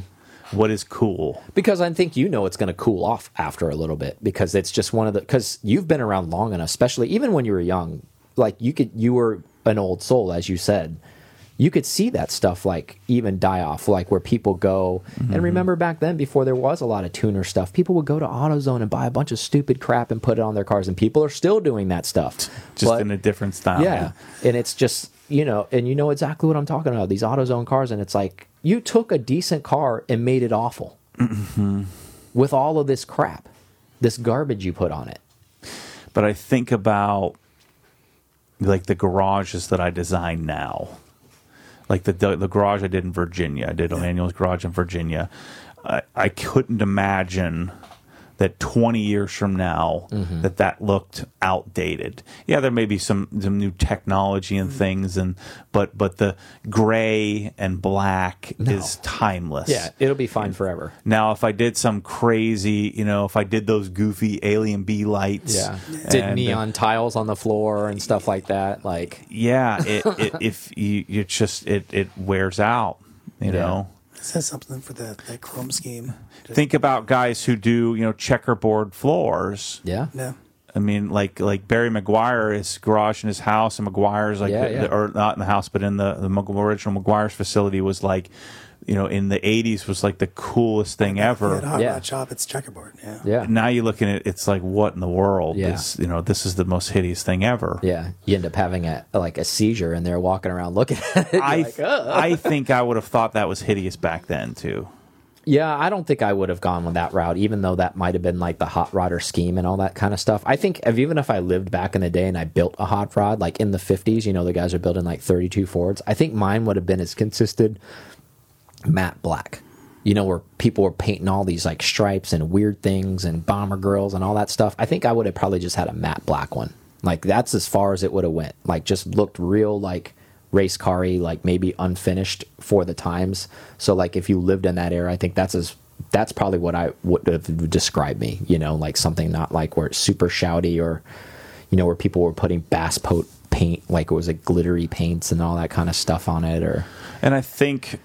what is cool. because I think you know it's going to cool off after a little bit because it's just one of the because you've been around long enough, especially even when you were young. Like you could, you were an old soul, as you said. You could see that stuff like even die off, like where people go. Mm-hmm. And remember back then, before there was a lot of tuner stuff, people would go to AutoZone and buy a bunch of stupid crap and put it on their cars, and people are still doing that stuff. Just But- in a different style. Yeah. And it's just, you know, and you know exactly what I'm talking about. These AutoZone cars, and it's like you took a decent car and made it awful with all of this crap, this garbage you put on it. but I think about like the garages that I design now, like the the, the garage I did in Virginia. I did Emmanuel's garage in Virginia. I, I couldn't imagine that 20 years from now Mm-hmm. that that looked outdated. Yeah, there may be some some new technology and things and but but the gray and black is timeless. Yeah, it'll be fine forever. Now, if I did some crazy, you know, if I did those goofy alien bee lights, Yeah. Did and, uh, neon tiles on the floor and stuff like that. Like, yeah, it, it, if you, you just it it wears out, you Yeah. know. It says something for that, that chrome scheme. Just- Think about guys who do you know checkerboard floors. yeah. Yeah. I mean, like like Barry McGuire his garage in his house, and McGuire's like, Yeah, yeah. or not in the house, but in the the Mag- original McGuire's facility was like, you know, in the '80s was like the coolest thing Yeah, ever. at Hot Yeah. Rod Shop, it's checkerboard. Yeah. Yeah. Now you look at it, it's like, what in the world? Yeah. Is, you know, this is the most hideous thing ever. Yeah. You end up having a like a seizure and they're walking around looking at it. I like, "Ugh." I think I would have thought that was hideous back then too. Yeah, I don't think I would have gone with that route, even though that might have been like the hot rodder scheme and all that kind of stuff. I think if, even if I lived back in the day and I built a hot rod, like in the 50s, you know, the guys are building like 32 Fords, I think mine would have been as consistent matte black. You know, where people were painting all these like stripes and weird things and bomber girls and all that stuff. I think I would have probably just had a matte black one. Like that's as far as it would have went. Like just looked real like race car like maybe unfinished for the times. So like if you lived in that era, I think that's as that's probably what I would have described me. You know, like something not like where it's super shouty or you know where people were putting bass boat paint like it was like glittery paints and all that kind of stuff on it or And I think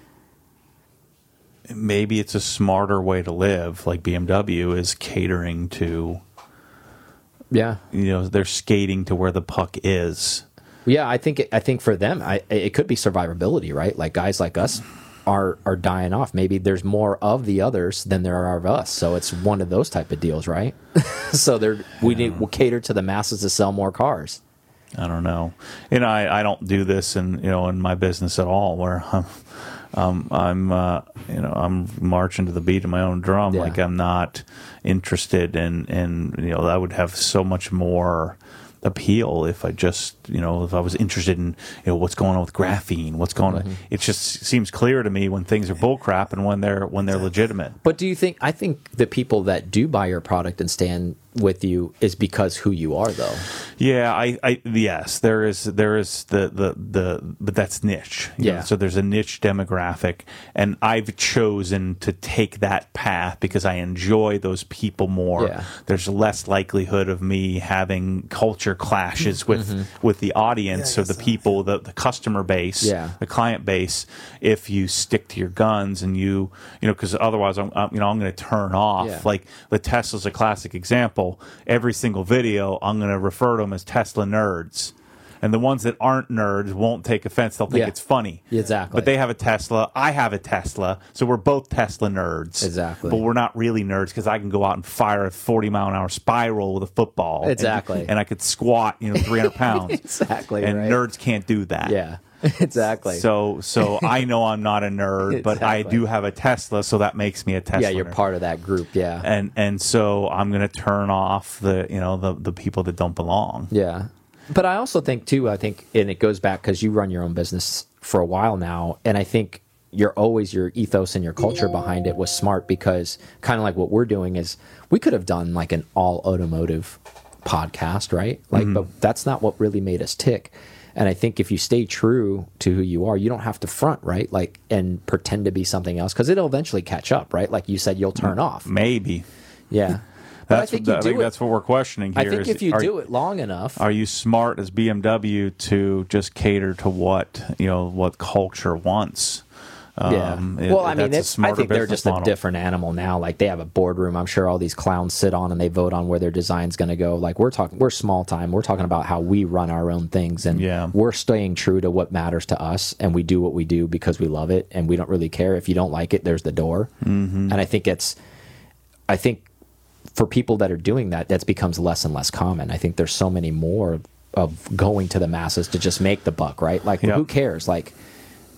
maybe it's a smarter way to live. Like BMW is catering to, yeah you know, they're skating to where the puck is. Yeah, I think I think for them, I, it could be survivability, right? Like guys like us are are dying off. Maybe there's more of the others than there are of us, so it's one of those type of deals, right? so they're we need we'll cater to the masses to sell more cars. I don't know. You know, I, I don't do this in you know in my business at all. Where I'm, um, I'm uh, you know I'm marching to the beat of my own drum. Yeah. Like I'm not interested in in you know I would have so much more appeal if I just you know if I was interested in you know what's going on with graphene, what's going Mm-hmm. on. It just seems clear to me when things are bullcrap and when they're when they're legitimate. But do you think? I think the people that do buy your product and stand with you is because who you are, though. Yeah, I, I yes, there is there is the the the but that's niche. you know, Yeah. so there's a niche demographic, and I've chosen to take that path because I enjoy those people more. Yeah. There's less likelihood of me having culture clashes with with the audience Yeah, or the guess so, people, the the customer base, Yeah. the client base. If you stick to your guns and you you know because otherwise I'm, I'm you know I'm going to turn off. Yeah. Like the Tesla's a classic example. Every single video, I'm going to refer to them as Tesla nerds. And the ones that aren't nerds won't take offense. They'll think Yeah. it's funny. Exactly. But they have a Tesla. I have a Tesla. So we're both Tesla nerds. Exactly. But we're not really nerds because I can go out and fire a 40 mile an hour spiral with a football. and- Exactly. And, I could squat, you know, 300 pounds. Exactly. and right? nerds can't do that. Yeah. exactly. So, so I know I'm not a nerd, but I Exactly. do have a Tesla, so that makes me a Tesla. yeah, you're nerd part of that group. Yeah. and and so I'm gonna turn off the you know the the people that don't belong. Yeah. But I also think too, I think and it goes back cuz you run your own business for a while now and I think you're always your ethos and your culture behind it was smart because kind of like what we're doing is we could have done like an all automotive podcast, right? Like mm-hmm. but that's not what really made us tick. And I think if you stay true to who you are, you don't have to front, right? Like and pretend to be something else cuz it'll eventually catch up, right? Like you said you'll turn off. Maybe Yeah. That's I think what, you I do think it. that's what we're questioning here. I think if you are, do it long enough, are you smart as BMW to just cater to what you know what culture wants? Yeah. Um, it- well, I mean, it's, I think they're just a different animal now. Like they have a boardroom. I'm sure all these clowns sit on and they vote on where their design's going to go. Like we're talking, we're small time. We're talking about how we run our own things, and Yeah. we're staying true to what matters to us, and we do what we do because we love it, and we don't really care if you don't like it. There's the door, mm-hmm. and I think it's, I think for people that are doing that, that becomes less and less common. I think there's so many more of going to the masses to just make the buck, right? Like Yeah. who cares? Like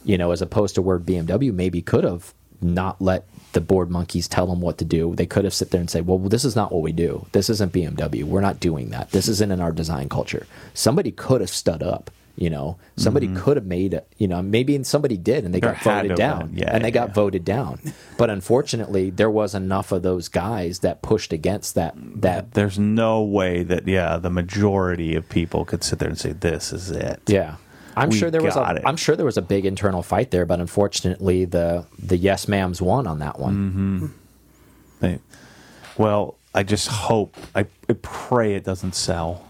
you know, as opposed to where BMW maybe could have not let the board monkeys tell them what to do. They could have sit there and say, well, this is not what we do. This isn't BMW. We're not doing that. This isn't in our design culture. Somebody could have stood up You know, somebody could have made it. You know, maybe somebody did, and they There got voted down. Yeah, and they got voted down. But unfortunately, there was enough of those guys that pushed against that. That There's no way that yeah, the majority of people could sit there and say this is it. yeah. I'm We sure there was a. am sure there was a big internal fight there, but unfortunately, the the yes ma'ams won on that one. Mm-hmm. They, well, I just hope, I, I pray it doesn't sell.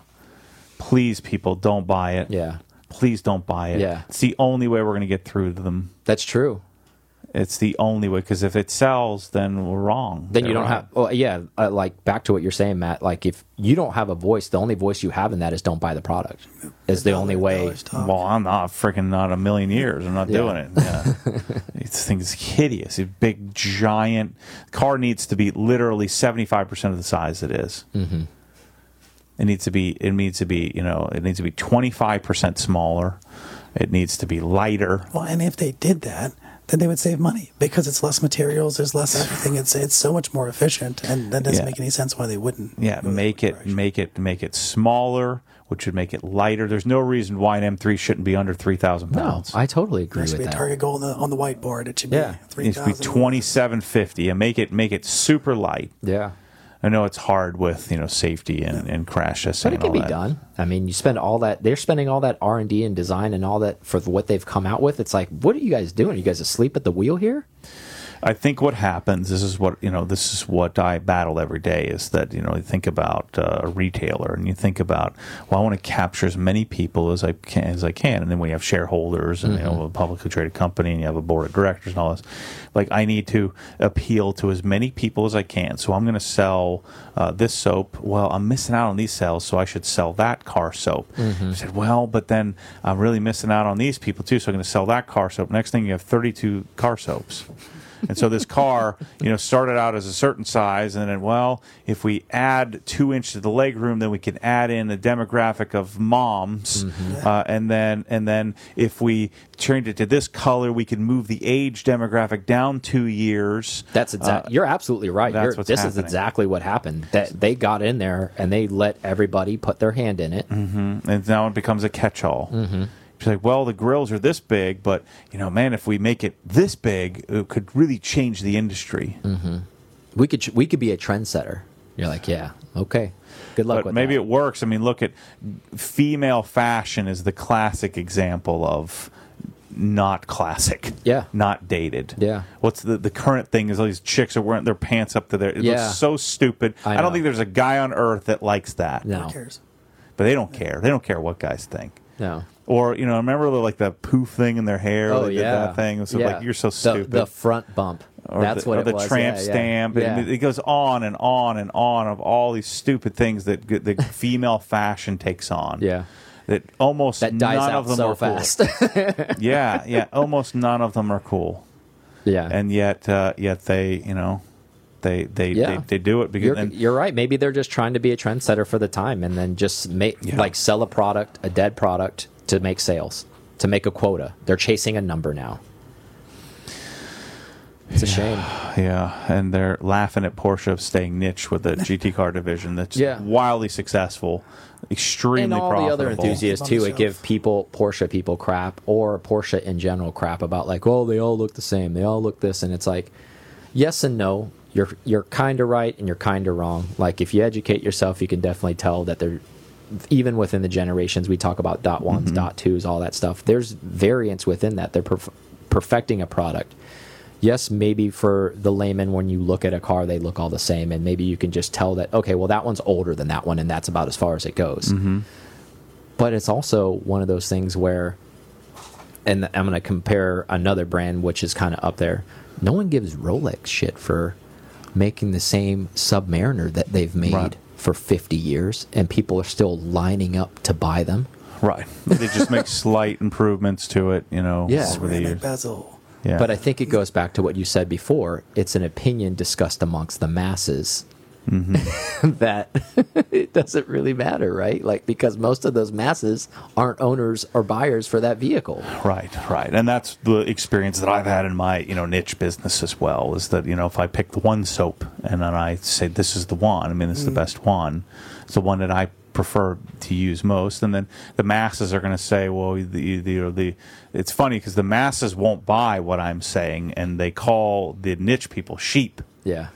Please, people, don't buy it. Yeah, Please don't buy it. Yeah. It's the only way we're going to get through to them. that's true. It's the only way because if it sells, then we're wrong. then you They're don't wrong. have well yeah uh, like back to what you're saying matt like if you don't have a voice the only voice you have in that is don't buy the product is the only way Well, I'm not freaking not a million years. I'm not Yeah. doing it. Yeah. this thing is hideous. A big giant car needs to be literally 75 percent of the size it is. Mm-hmm. It needs to be. It needs to be. You know. It needs to be 25 percent smaller. It needs to be lighter. Well, and if they did that, then they would save money because it's less materials, there's less everything. It's it's so much more efficient, and that doesn't Yeah. make any sense why they wouldn't. Yeah, make it direction. make it make it smaller, which would make it lighter. There's no reason why an M3 shouldn't be under 3,000 no pounds. i totally agree There should with be a target goal on the, on the whiteboard. It should Yeah. be it three needs to be 2750 and make it make it super light. yeah I know it's hard with you know safety and, and crash testing. but it and can all be that. done i mean you spend all that they're spending all that r&d and design and all that for what they've come out with it's like what are you guys doing are you guys asleep at the wheel here I think what happens. This is what you know. This is what I battle every day. Is that you know you think about uh, a retailer and you think about well, I want to capture as many people as I can as I can, and then we have shareholders and you know a publicly traded company and you have a board of directors and all this. Like I need to appeal to as many people as I can. So I'm going to sell uh, this soap. Well, I'm missing out on these sales, so I should sell that car soap. I said, well, but then I'm really missing out on these people too, so I'm going to sell that car soap. Next thing you have 32 car soaps. And so this car, you know, started out as a certain size, and then well, if we add two inches to the leg room, then we can add in a demographic of moms, uh, and then and then if we turned it to this color, we can move the age demographic down two years. That's exactly. you're absolutely right. Uh, that's this is exactly what happened. That they got in there and they let everybody put their hand in it. and now it becomes a catch-all. Mm-hmm. It's like, well, the grills are this big, but you know, man, if we make it this big, it could really change the industry. Mm-hmm. We could we could be a trendsetter. You're like, yeah, okay. Good luck but with maybe that. it works. I mean, look at female fashion is the classic example of not classic. Yeah. Not dated. Yeah. What's the the current thing is all these chicks are wearing their pants up to their it Yeah. looks so stupid. I I, don't think there's a guy on earth that likes that. no, Who cares? But they don't care. They don't care what guys think. no. Or you know, remember the, like the poof thing in their hair? Oh they did yeah, that thing. So yeah. like you're so stupid. The, front bump. or That's the, what or it the was. tramp yeah, stamp. Yeah. And it goes on and on and on of all these stupid things that the female fashion takes on. Yeah. That almost that dies none out of them so are fast. cool. yeah, yeah. Almost none of them are cool, yeah, and yet, uh, yet they, you know, they they, Yeah. they they do it because you're, and, you're right. Maybe they're just trying to be a trendsetter for the time, and then just make Yeah. like sell a product, a dead product, to make sales, to make a quota. They're chasing a number now. It's a shame. yeah, and they're laughing at Porsche of staying niche with the GT car division that's Yeah. wildly successful, extremely and all profitable. the other enthusiasts too. It give people Porsche people crap or Porsche in general crap about like, oh, they all look the same. They all look this, and it's like, yes and no. You're you're kind of right and you're kind of wrong. Like if you educate yourself, you can definitely tell that they're even within the generations. We talk about dot ones, mm-hmm. dot twos, all that stuff. There's variance within that. They're perf- perfecting a product. Yes, maybe for the layman, when you look at a car, they look all the same, and maybe you can just tell that okay, well that one's older than that one, and that's about as far as it goes mm-hmm. but it's also one of those things where and i'm going to compare another brand which is kind of up there no one gives rolex shit for making the same submariner that they've made Right. For 50 years and people are still lining up to buy them Right. They just make slight improvements to it, you know, Yeah. over the years. bezel. Yeah. but i think it goes back to what you said before it's an opinion discussed amongst the masses Mm-hmm. that it doesn't really matter right like because most of those masses aren't owners or buyers for that vehicle Right, right, and that's the experience that I've had in my you know niche business as well. Is that you know if I pick the one soap and then I say this is the one, I mean this is the best one, it's the one that I prefer to use most, and then the masses are going to say, well, the the, the it's funny because the masses won't buy what I'm saying, and they call the niche people sheep. Yeah.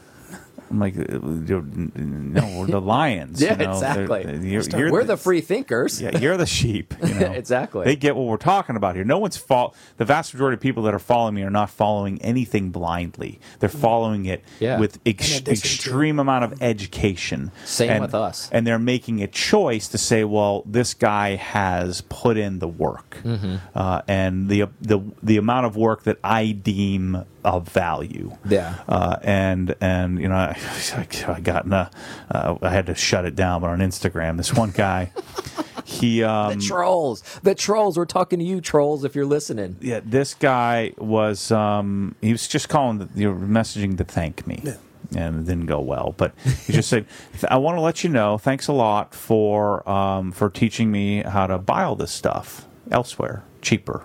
I'm like, uh, no, we're the lions. Yeah, you know? exactly. You're- you're We're the free thinkers. yeah, you're the sheep. You know? Exactly. They get what we're talking about here. No one's fault. The vast majority of people that are following me are not following anything blindly. They're following it Yeah. with ex- In addition to- extreme amount of education. Same And- with us. And they're making a choice to say, well, this guy has put in the work, Mm-hmm. uh, and the the the amount of work that I deem of value. Yeah. Uh, and and you know, I, I got in a, uh, I had to shut it down. But on Instagram, this one guy, he um, The trolls. The trolls. We're talking to you, trolls, if you're listening. yeah, this guy was um, he was just calling the, you know, messaging to thank me. And it didn't go well, but he just said, "I want to let you know. Thanks a lot for um, for teaching me how to buy all this stuff elsewhere, cheaper."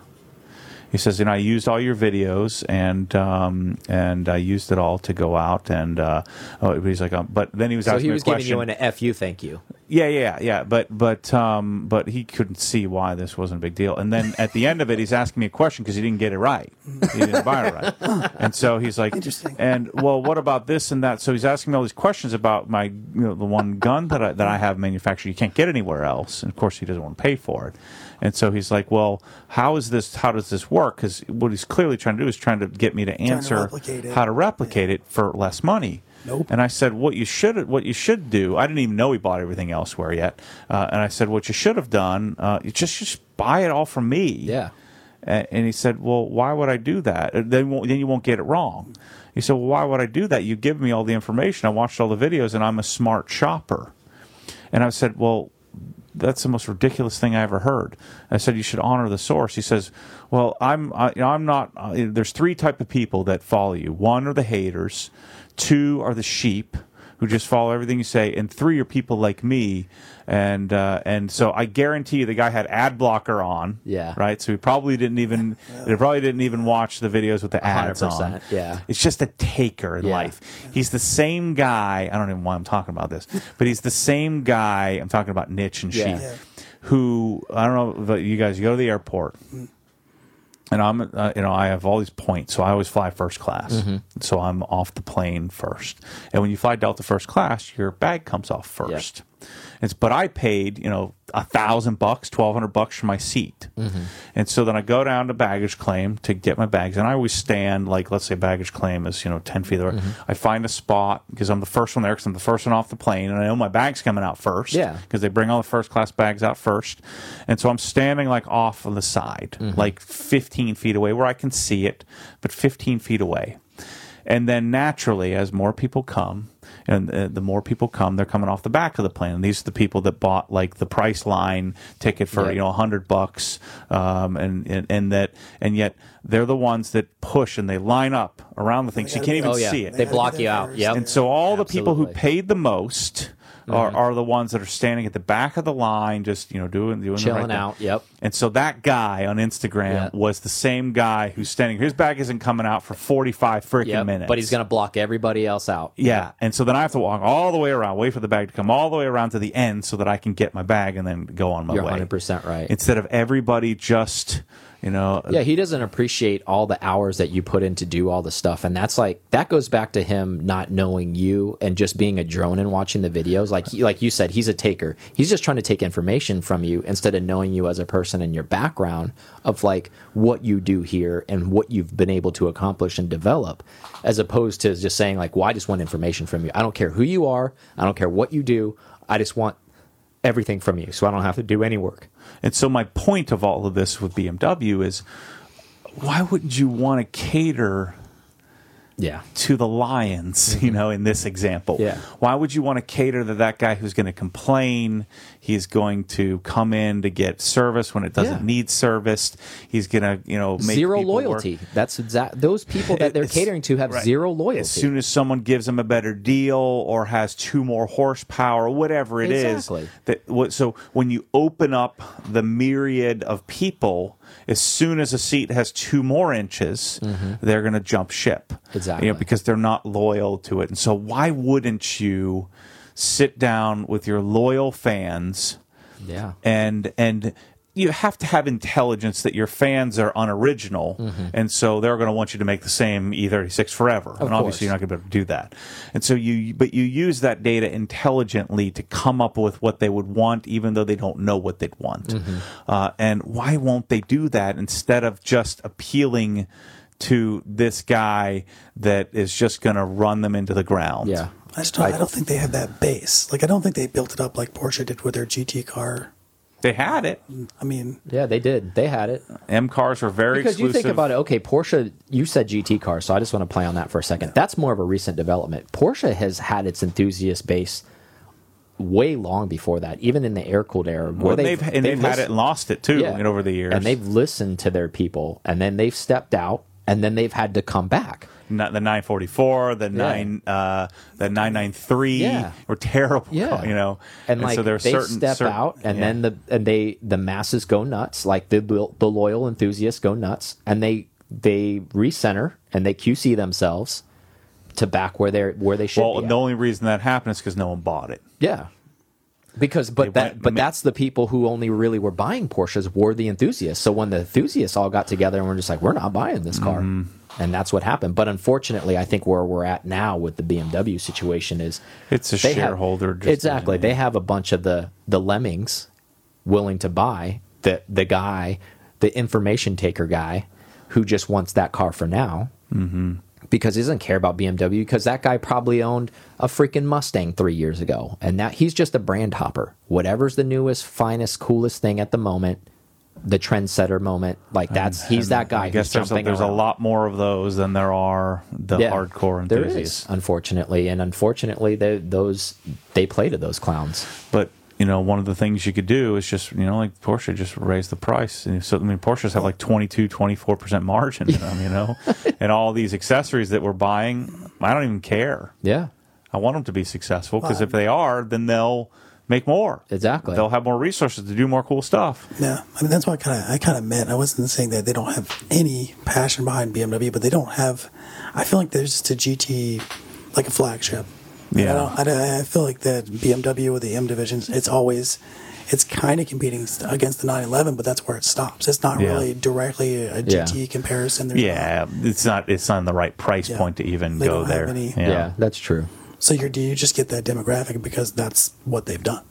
He says, "You know, I used all your videos, and um, and I used it all to go out." And uh, oh, he's like, um, "But then he was So asking he me a was giving question. you an FU thank you. Yeah, yeah, yeah. But but um, but he couldn't see why this wasn't a big deal. And then at the end of it, he's asking me a question because he didn't get it right. He didn't buy it right. And so he's like, Interesting. And well, what about this and that? So he's asking me all these questions about my you know the one gun that I, that I have manufactured. You can't get anywhere else. And of course, he doesn't want to pay for it. And so he's like, well, how is this? How does this work? Because what he's clearly trying to do is trying to get me to answer replicate it. how to replicate it for less money. Nope. And I said, what you should what you should do. I didn't even know he bought everything elsewhere yet. Uh, and I said, what you should have done, uh, you just just buy it all from me. Yeah. A- And he said, well, why would I do that? Uh, Then won't, then you won't get it wrong. He said, well, why would I do that? You give me all the information. I watched all the videos, and I'm a smart shopper. And I said, well, that's the most ridiculous thing I ever heard. I said you should honor the source. He says, "Well, I'm I, you know, I'm not. Uh, there's three type of people that follow you. One are the haters, two are the sheep who just follow everything you say, and three are people like me. And uh, and so I guarantee you, the guy had ad blocker on. Yeah. right. So he probably didn't even he probably didn't even watch the videos with the ads on. 100%, yeah. It's just a taker in Yeah. life. He's the same guy. I don't even know why I'm talking about this, but he's the same guy. I'm talking about niche and sheep. Yeah. Yeah. Who I don't know, but you guys you go to the airport, and I'm uh, you know I have all these points, so I always fly first class. Mm-hmm. So I'm off the plane first, and when you fly Delta first class, your bag comes off first. It's but I paid you know a thousand bucks, twelve hundred bucks for my seat, Mm-hmm. and so then I go down to baggage claim to get my bags, and I always stand like let's say baggage claim is you know ten feet away. Mm-hmm. I find a spot because I'm the first one there because I'm the first one off the plane, and I know my bag's coming out first. Yeah. because they bring all the first class bags out first, and so I'm standing like off on the side, Mm-hmm. like fifteen feet away where I can see it, but fifteen feet away. And then naturally, as more people come, and uh, the more people come, they're coming off the back of the plane. And these are the people that bought like the price line ticket for Yeah. you know a hundred bucks, um, and, and and that and yet they're the ones that push and they line up around the thing, so you can't even Oh yeah. see it. They gotta block you out. first. Yep. And so all the people who paid the most are, mm-hmm. are the ones that are standing at the back of the line, just you know doing doing the Chilling right thing. out. Yep. And so that guy on Instagram Yeah. was the same guy who's standing. His bag isn't coming out for forty five freaking Yep. minutes. But he's going to block everybody else out. Yeah, and so then I have to walk all the way around, wait for the bag to come all the way around to the end, so that I can get my bag and then go on my You're way. 100% right. Instead of everybody just, you know, Yeah, he doesn't appreciate all the hours that you put in to do all the stuff. And that's like that goes back to him not knowing you and just being a drone and watching the videos. Like he, like you said, he's a taker. He's just trying to take information from you instead of knowing you as a person and your background of like what you do here and what you've been able to accomplish and develop, as opposed to just saying like, "Well, I just want information from you. I don't care who you are. I don't care what you do. I just want everything from you, so I don't have to do any work." And so my point of all of this with BMW is, why wouldn't you want to cater Yeah. to the lions, you know, in this example. Mm-hmm. Yeah. Why would you want to cater to that guy who's going to complain? He's going to come in to get service when it doesn't Yeah. need serviced. He's going to, you know, make zero people work. loyalty. That's exact. Those people that they're It's- catering to have right. zero loyalty. As soon as someone gives them a better deal or has two more horsepower, whatever it is, Exactly. that what so when you open up the myriad of people, as soon as a seat has two more inches, they're going to jump ship. Mm-hmm. Exactly. You know, because they're not loyal to it. And so why wouldn't you sit down with your loyal fans Yeah. and and you have to have intelligence that your fans are unoriginal, Mm-hmm. and so they're going to want you to make the same E36 forever. and obviously, course. you're not going to be able to do that. And so you, but you use that data intelligently to come up with what they would want, even though they don't know what they'd want. Mm-hmm. Uh, and why won't they do that instead of just appealing? To this guy that is just going to run them into the ground. Yeah. I just don't, I, don't think they have that base. Like I don't think they built it up like Porsche did with their GT car. They had it. I mean, Yeah, they did. They had it. M cars were very Because exclusive. you think about it, okay, Porsche, you said GT car, so I just want to play on that for a second. That's more of a recent development. Porsche has had its enthusiast base way long before that, even in the air cooled era. Where Well, they've, and they've, had it and lost it too Yeah. and over the years. And they've listened to their people, and then they've stepped out, and then they've had to come back. The 944, the nine, uh, the 993 Yeah. were terrible. Yeah, you know, and, like so there are they certain step certain- out, and yeah. then the and they the masses go nuts. Like the the loyal enthusiasts go nuts, and they they recenter and they QC themselves to back where they're where they should well, the only reason that happened is because no one bought it. Yeah. Because but They that but that's the people who only really were buying Porsches were the enthusiasts. So when the enthusiasts all got together and were just like, we're not buying this car. Mm-hmm. And that's what happened. But unfortunately, I think where we're at now with the BMW situation is It's a have- shareholder decision, exactly. They have a bunch of the the lemmings willing to buy the the guy, the information taker guy, who just wants that car for now. Mm-hmm. Because he doesn't care about BMW, because that guy probably owned a freaking Mustang three years ago, and that he's just a brand hopper. Whatever's the newest, finest, coolest thing at the moment, the trendsetter moment, like that's he's that guy. I guess who's there's a, there's a lot more of those than there are the Yeah, hardcore enthusiasts. is, unfortunately, and unfortunately, they, those they play to those clowns. But you know, one of the things you could do is just you know, like Porsche, just raise the price. And so I mean, Porsches have like 22, 24 percent margin in them, you know, and all these accessories that we're buying, I don't even care. Yeah, I want them to be successful because if they are, then they'll make more. Exactly. They'll have more resources to do more cool stuff. yeah. I mean, that's what I kind of I kind of meant. I wasn't saying that they don't have any passion behind BMW, but they don't have. I feel like there's just a GT, like a flagship. Yeah. I, don't, I, I feel like that BMW with the M divisions, it's always. It's kind of competing against the 911, but that's where it stops. It's not Yeah. really directly a Yeah. GT comparison. There's not. Yeah, it's not it's not the right price Yeah. point to even They go don't have there. any- yeah, that's true. So you're, do you just get that demographic because that's what they've done?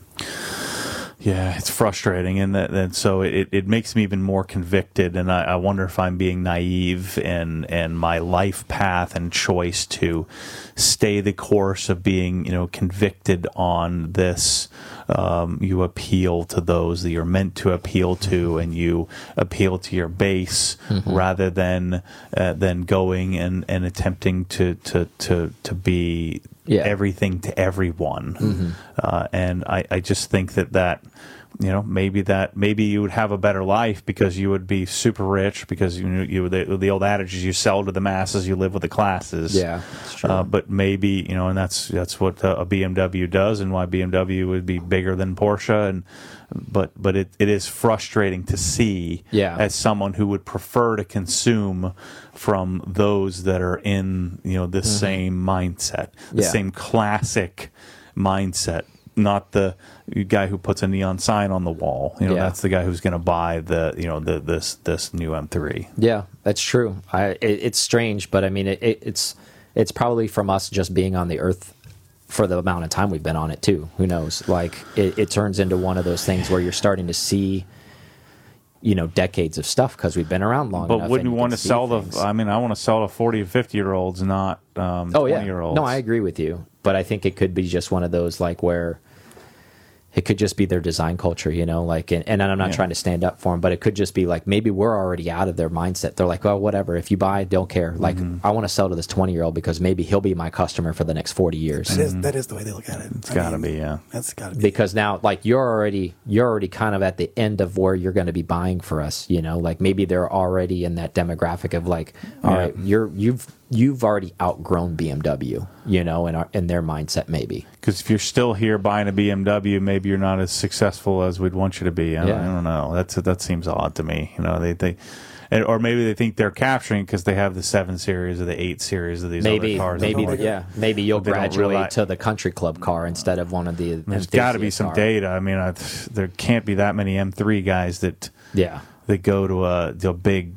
Yeah, it's frustrating, and that and so it, it makes me even more convicted, and I, I wonder if I'm being naive in and my life path and choice to stay the course of being you know convicted on this. Um, you appeal to those that you're meant to appeal to, and you appeal to your base rather than uh, than going and, and attempting to to to to be Yeah. everything to everyone. Uh, and I, I just think that that, you know, maybe that maybe you would have a better life because you would be super rich because you know you the, the old adage is you sell to the masses, you live with the classes. Yeah. Uh, but maybe you know, and that's that's what uh, a BMW does, and why BMW would be bigger than Porsche. And but but it, it is frustrating to see Yeah. as someone who would prefer to consume from those that are in you know the same mindset, the Mm-hmm. Yeah. same classic mindset. Not the guy who puts a neon sign on the wall. You know, Yeah. that's the guy who's going to buy the you know the this this new M3. Yeah, that's true. I it, it's strange, but I mean, it, it, it's it's probably from us just being on the earth for the amount of time we've been on it too. Who knows? Like it, it turns into one of those things where you're starting to see, you know, decades of stuff because we've been around long. But enough wouldn't you want to sell the? I mean, I want to sell to forty and fifty year olds, not um, oh yeah, year olds. no, I agree with you. But I think it could be just one of those like where it could just be their design culture, you know, like, and, and I'm not Yeah. trying to stand up for them, but it could just be like maybe we're already out of their mindset. They're like, well, whatever. If you buy, don't care. Like, Mm-hmm. I want to sell to this 20 year old because maybe he'll be my customer for the next 40 years. That is that is the way they look at it. It's gotta be, yeah. That's got to be. Because now, like, you're already you're already kind of at the end of where you're going to be buying for us, you know. Like maybe they're already in that demographic of like, all Yeah. right, you're you've you've already outgrown BMW, you know, in our, in their mindset maybe. Because if you're still here buying a BMW, maybe you're not as successful as we'd want you to be. I, Yeah. I don't know. That's that seems odd to me. You know, they they, and, or maybe they think they're capturing because they have the seven series or the eight series of these maybe other cars. maybe Don't yeah maybe you'll They don't graduate to the country club car instead of one of the. There's got to be some car. data. I mean, I, there can't be that many M3 guys that Yeah. that go to a, to a big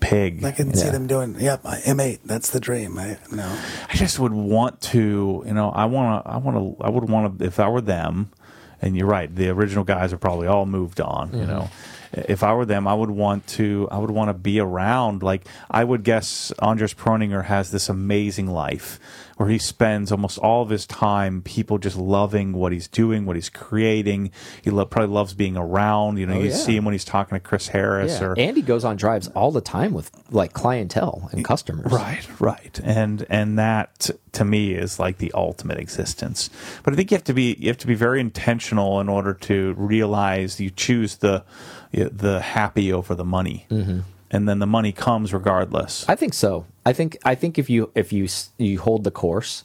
pig. I can see Yeah. them doing. Yep, M8. That's the dream. I no. I just would want to, you know, I want to, I want to, I would want to, if I were them, and you're right, the original guys are probably all moved on, you mm-hmm. know. If I were them, I would want to, I would want to be around. Like, I would guess Andreas Preuninger has this amazing life where he spends almost all of his time, people just loving what he's doing, what he's creating. He lo- probably loves being around. You know, Oh, you yeah. see him when he's talking to Chris Harris Yeah. or Andy goes on drives all the time with like clientele and customers. Right, right, and and that to me is like the ultimate existence. But I think you have to be you have to be very intentional in order to realize you choose the the happy over the money, mm-hmm. and then the money comes regardless. I think so. I think I think if you if you you hold the course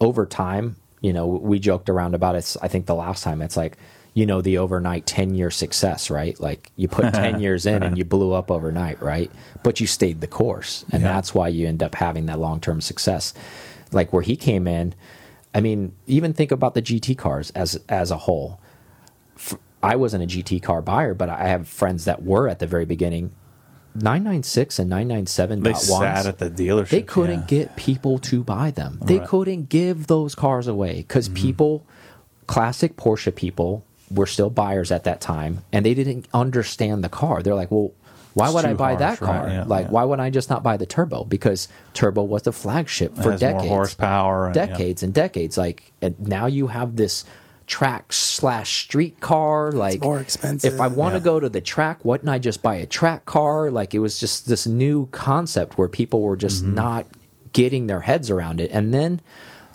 over time, you know, we joked around about it. I think the last time it's like, you know, the overnight ten year success, right? Like you put ten years in and you blew up overnight, right? But you stayed the course, and Yeah. that's why you end up having that long term success. Like where he came in, I mean, even think about the GT cars as as a whole. F- I wasn't a GT car buyer, but I have friends that were at the very beginning. 996 and 997 They sat at the dealership. they couldn't yeah. get people to buy them. They Right. couldn't give those cars away because Mm-hmm. people, classic Porsche people, were still buyers at that time, and they didn't understand the car. They're like, well. Why It's would I buy that harsh, right? car? Yeah, like, yeah. why would I just not buy the turbo? Because turbo was the flagship for decades more horsepower. and- decades and decades. Like, and now you have this track slash street car. Like, more expensive. If I want to Yeah. go to the track, why didn't I just buy a track car? Like, it was just this new concept where people were just Mm-hmm. not getting their heads around it. And then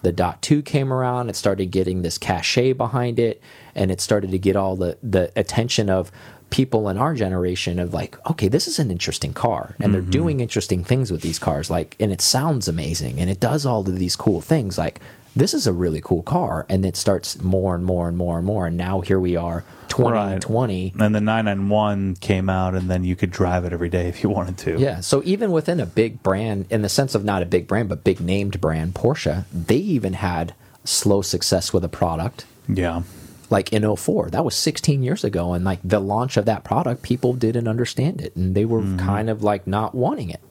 the dot two came around. It started getting this cachet behind it, and it started to get all the the attention of people in our generation of like okay this is an interesting car and they're Mm-hmm. doing interesting things with these cars like and it sounds amazing and it does all of these cool things like this is a really cool car and it starts more and more and more and more and now here we are 2020 And the 991 came out, and then you could drive it every day if you wanted to. Yeah. So even within a big brand, in the sense of not a big brand, but big named brand, Porsche, they even had slow success with a product. Yeah. Like in 04, that was 16 years ago. And like the launch of that product, people didn't understand it. And they were mm-hmm. kind of like not wanting it.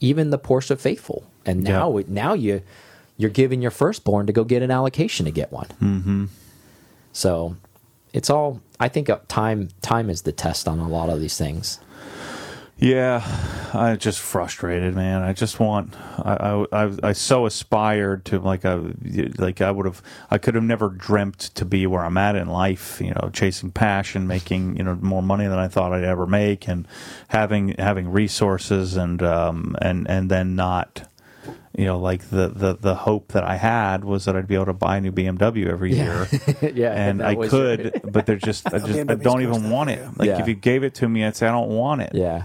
Even the Porsche faithful. And now, it now you, you're giving your firstborn to go get an allocation to get one. Mm-hmm. So it's all, I think uh, time, time is the test on a lot of these things. Yeah, I just frustrated, man. I just want. I I, I, I so aspired to like a like I would have. I could have never dreamt to be where I'm at in life. You know, chasing passion, making you know more money than I thought I'd ever make, and having having resources and um and and then not. You know, like the, the, the hope that I had was that I'd be able to buy a new BMW every Yeah. year. yeah. and that I was- could, but they're just, I just, I don't even want it. Like Yeah. if you gave it to me, I'd say I don't want it. Yeah.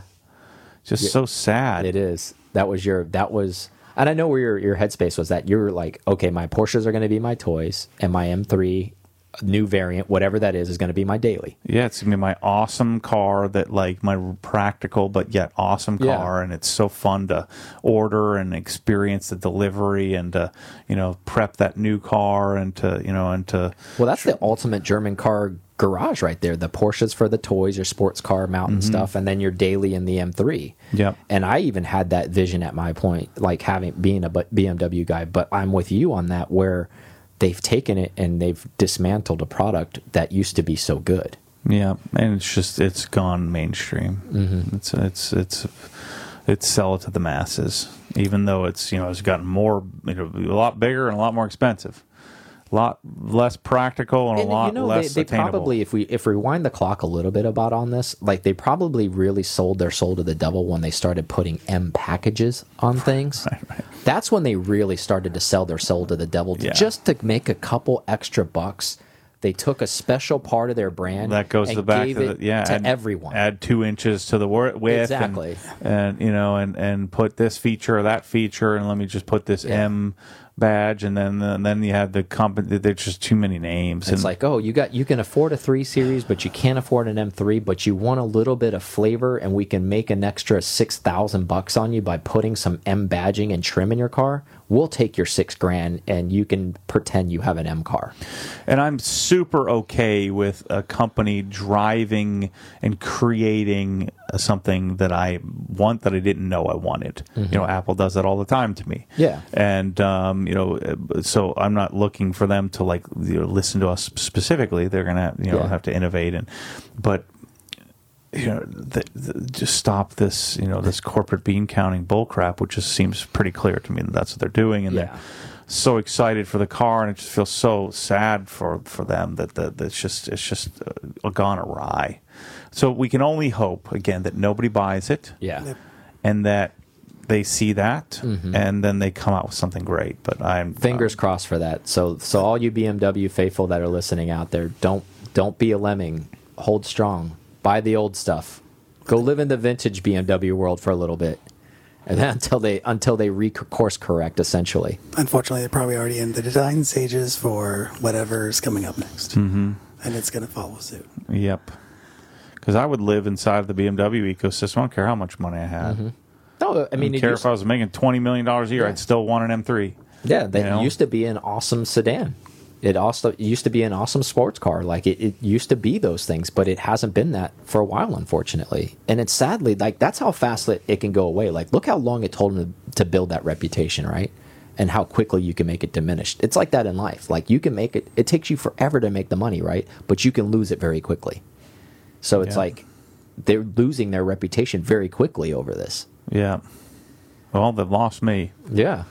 Just so sad. It is. That was your. That was. And I know where your your headspace was. That you're like, okay, my Porsches are going to be my toys, and my M3 new variant, whatever that is, is going to be my daily. Yeah, it's gonna be my awesome car that like my practical but yet awesome Yeah. car, and it's so fun to order and experience the delivery and to you know prep that new car and to you know and to Well, that's the ultimate German car garage right there. The Porsches for the toys, your sports car mountain mm-hmm. stuff, and then your daily in the M3. Yeah. And I even had that vision at my point, like having being a BMW guy. But I'm with you on that, where they've taken it and they've dismantled a product that used to be so good. yeah, and it's just it's gone mainstream. Mm-hmm. It's it's it's it's sell it to the masses, even though it's you know it's gotten more you know, a lot bigger and a lot more expensive, a lot less practical and, And a lot you know, less they, they attainable. probably, if we if we rewind the clock a little bit about on this, like they probably really sold their soul to the devil when they started putting M packages on things. That's when they really started to sell their soul to the devil, Yeah. just to make a couple extra bucks. They took a special part of their brand that goes and to the back it the yeah to add, everyone. add two inches to the width and- Exactly. and, you know and and put this feature or that feature and let me just put this Yeah. m badge, and then and then you have the company. There's just too many names. It's and, like, oh, you got you can afford a three series, but you can't afford an M3, but you want a little bit of flavor, and we can make an extra six thousand bucks on you by putting some M badging and trim in your car. We'll take your six grand, and you can pretend you have an M car. And I'm super okay with a company driving and creating something that I want that I didn't know I wanted. You know, Apple does that all the time to me. Mm-hmm. Yeah. And um, you know, so I'm not looking for them to like you know, listen to us specifically. They're gonna you know Yeah. have to innovate and, but you know, the, the, just stop this, you know, this corporate bean counting bullcrap, which just seems pretty clear to me that that's what they're doing, and Yeah. they're so excited for the car, and it just feels so sad for for them that that that's just it's just uh, gone awry. So we can only hope again that nobody buys it, Yeah. And that they see that, and then they come out with something great. But I'm Mm-hmm. Fingers crossed for that. So, so all you BMW faithful that are listening out there, don't don't be a lemming. Hold strong. Buy the old stuff. Go live in the vintage BMW world for a little bit, and then until they until they re course correct. Essentially, Unfortunately, they're probably already in the design stages for whatever's coming up next. Mm-hmm. And it's going to follow suit. Yep. Because I would live inside of the BMW ecosystem. I don't care how much money I had. no. I I mean, don't care if I was making twenty million dollars a year. Yeah. I'd still want an M3. Yeah, they You know? used to be an awesome sedan. It also it used to be an awesome sports car. Like it, it used to be those things, but it hasn't been that for a while, unfortunately. And it's sadly like that's how fast it, it can go away. Like look how long it told them to, to build that reputation, right? And how quickly you can make it diminished. It's like that in life. Like you can make it. It takes you forever to make the money, right? But you can lose it very quickly. So it's Yeah. like they're losing their reputation very quickly over this. Yeah. Well, they've lost me, Yeah.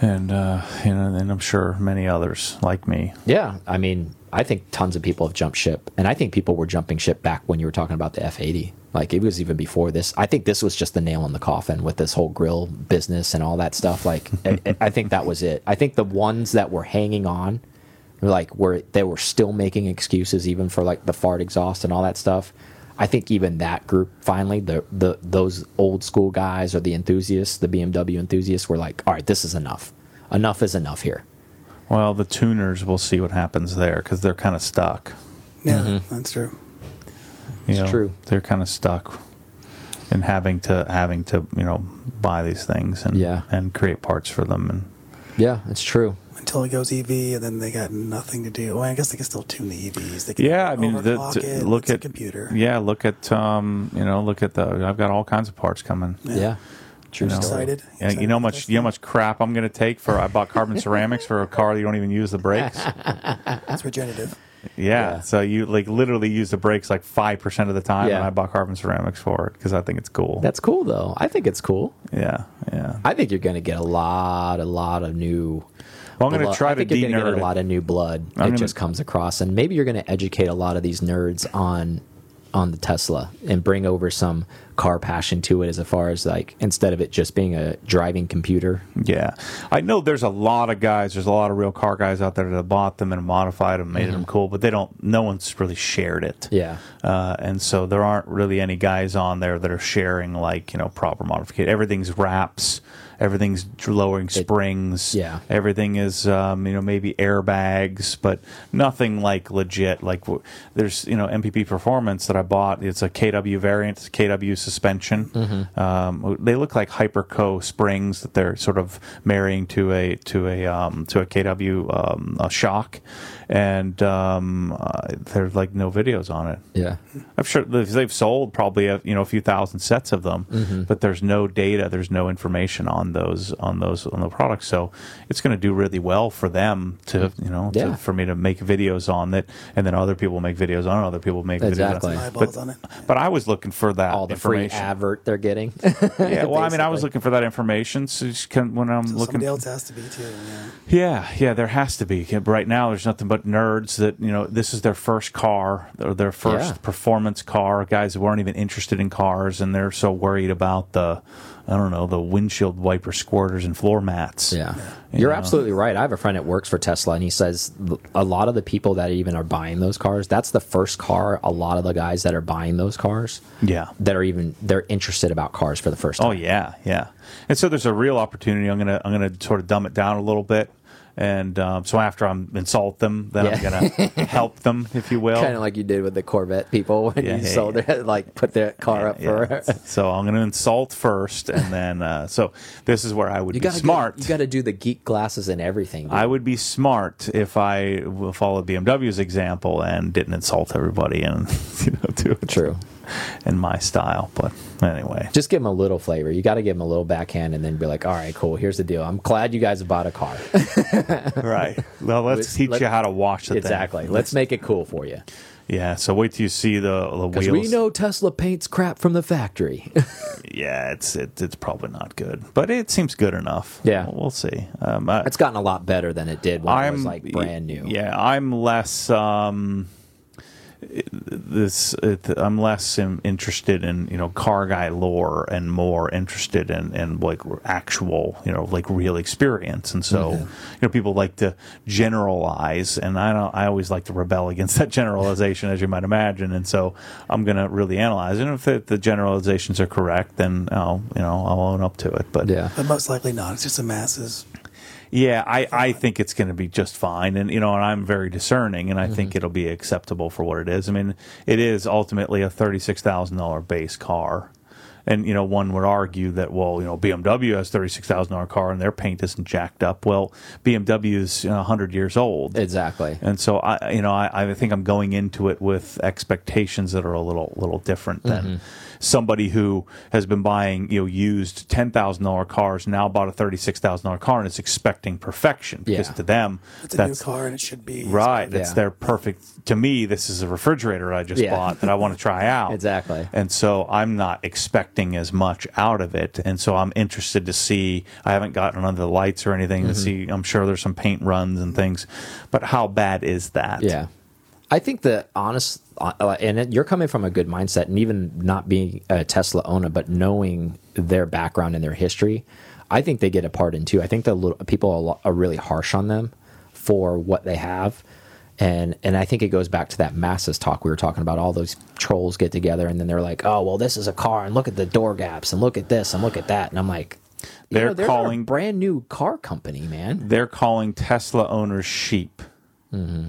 And uh, you know, and I'm sure many others like me. Yeah, I mean, I think tons of people have jumped ship, and I think people were jumping ship back when you were talking about the F eighty. Like it was even before this. I think this was just the nail in the coffin with this whole grill business and all that stuff. Like I, I think that was it. I think the ones that were hanging on, like where they were still making excuses even for like the fart exhaust and all that stuff. I think even that group finally, the the those old school guys or the enthusiasts, the BMW enthusiasts, were like, all right, this is enough. Enough is enough here. Well, the tuners, we'll see what happens there because they're kind of stuck. Yeah, mm-hmm. that's true. You It's know, true. They're kind of stuck in having to having to you know buy these things and Yeah. and create parts for them and Yeah, it's true. Until it goes EV, and then they got nothing to do. Well, I guess they can still tune the EVs. They can Yeah, I mean, the, overclock it. look It's a at computer. Yeah, look at um, you know, look at the. I've got all kinds of parts coming. Yeah. True You know. Excited. Yeah, Excited you know much you know much crap I'm going to take for I bought carbon ceramics for a car that you don't even use the brakes. It's regenerative. Yeah, Yeah. so you like literally use the brakes like five percent of the time, Yeah. and I bought carbon ceramics for it because I think it's cool. That's cool though. I think it's cool. yeah, yeah. I think you're going to get a lot, a lot of new. Well, I'm going to try I to think you're gonna get a lot of new blood. I'm it gonna- just comes across, and maybe you're going to educate a lot of these nerds on on the Tesla and bring over some car passion to it, as far as like instead of it just being a driving computer. Yeah, I know there's a lot of guys. There's a lot of real car guys out there that bought them and modified them, made them cool, but they don't. No one's really shared it. Mm-hmm. Yeah. uh, and so there aren't really any guys on there that are sharing like you know proper modification. Everything's wraps. Everything's lowering springs. yeah. Everything is um, you know maybe airbags, but nothing like legit. Like w- there's you know MPP Performance that I bought. It's a KW variant. It's KW suspension. Mm-hmm. Um, they look like Hyperco springs that they're sort of marrying to a to a um, to a KW um, a shock, and um, uh, there's like no videos on it. Yeah. I'm sure they've they've sold probably a, you know a few thousand sets of them, Mm-hmm. but there's no data, there's no information on those on those on the products. So it's going to do really well for them to you know to, for me to make videos on it, and then other people make videos on it, other people make Exactly. videos. On it. But, on it. but I was looking for that All the free information. advert they're getting. yeah, well, I mean, I was looking for that information. So just can, when I'm looking, Somebody else has to be too. Yeah. yeah, yeah, there has to be. Right now, there's nothing but nerds that you know. This is their first car or their first Yeah. performance car. Guys who weren't even interested in cars, and they're so worried about the I don't know, the windshield wiper squirters and floor mats. Yeah. You You're know? absolutely right. I have a friend that works for Tesla, and he says a lot of the people that even are buying those cars, that's the first car a lot of the guys that are buying those cars Yeah. that are even they're interested about cars for the first oh, time. Oh yeah, yeah. And so there's a real opportunity. I'm gonna I'm gonna sort of dumb it down a little bit, and um, so after I'm insult them, then I'm Yeah. gonna help them, if you will. Kind of like you did with the Corvette people when Yeah, you yeah, sold their like put their car up Yeah. for so I'm gonna insult first, and then uh, so this is where I would You be gotta smart. you got to do the geek glasses and everything. dude. I would be smart if I followed BMW's example and didn't insult everybody and you know do it True. In my style. But anyway, Just give them a little flavor. You got to give them a little backhand, and then be like, "All right, cool. Here's the deal. I'm glad you guys bought a car. right. Well, let's Let's- teach let- you how to wash the thing. exactly. Let's make it cool for you, Yeah. So wait till you see the the wheels. we know Tesla paints crap from the factory. Yeah, it's it, it's probably not good, but it seems good enough. Yeah. we'll, we'll see. Um, I, it's gotten a lot better than it did when I'm it was like brand new. Yeah, I'm less. Um, this it, I'm less in, interested in you know car guy lore and more interested in, in like actual you know like real experience and so Mm-hmm. you know people like to generalize and I don't I always like to rebel against that generalization as you might imagine and so I'm gonna really analyze and if the, the generalizations are correct then I'll you know I'll own up to it but Yeah. But most likely not. It's just the masses. Yeah, I, I think it's going to be just fine, and you know, and I'm very discerning, and I Mm-hmm. think it'll be acceptable for what it is. I mean, it is ultimately a thirty-six thousand dollar base car, and you know, one would argue that well, you know, BMW has thirty-six thousand dollar car and their paint isn't jacked up. Well, BMW is you know, hundred years old, Exactly. and so I, you know, I, I think I'm going into it with expectations that are a little, little different than Mm-hmm. somebody who has been buying, you know, used ten thousand dollar cars, now bought a thirty six thousand dollar car, and is expecting perfection because Yeah. to them, It's a new car and it should be right. It's Yeah. their perfect. To me, this is a refrigerator I just Yeah. bought that I want to try out. Exactly. And so I'm not expecting as much out of it. And so I'm interested to see. I haven't gotten under the lights or anything Mm-hmm. to see. I'm sure there's some paint runs and things, but how bad is that? Yeah. I think the honest, uh, and you're coming from a good mindset, and even not being a Tesla owner, but knowing their background and their history, I think they get a part in too. I think the little, people are, a lo- are really harsh on them for what they have, and and I think it goes back to that masses talk we were talking about. All those trolls get together, and then they're like, "Oh, well, this is a car, and look at the door gaps, and look at this, and look at that," and I'm like. They're know, calling- a brand new car company, man. They're calling Tesla owners sheep. Mm-hmm.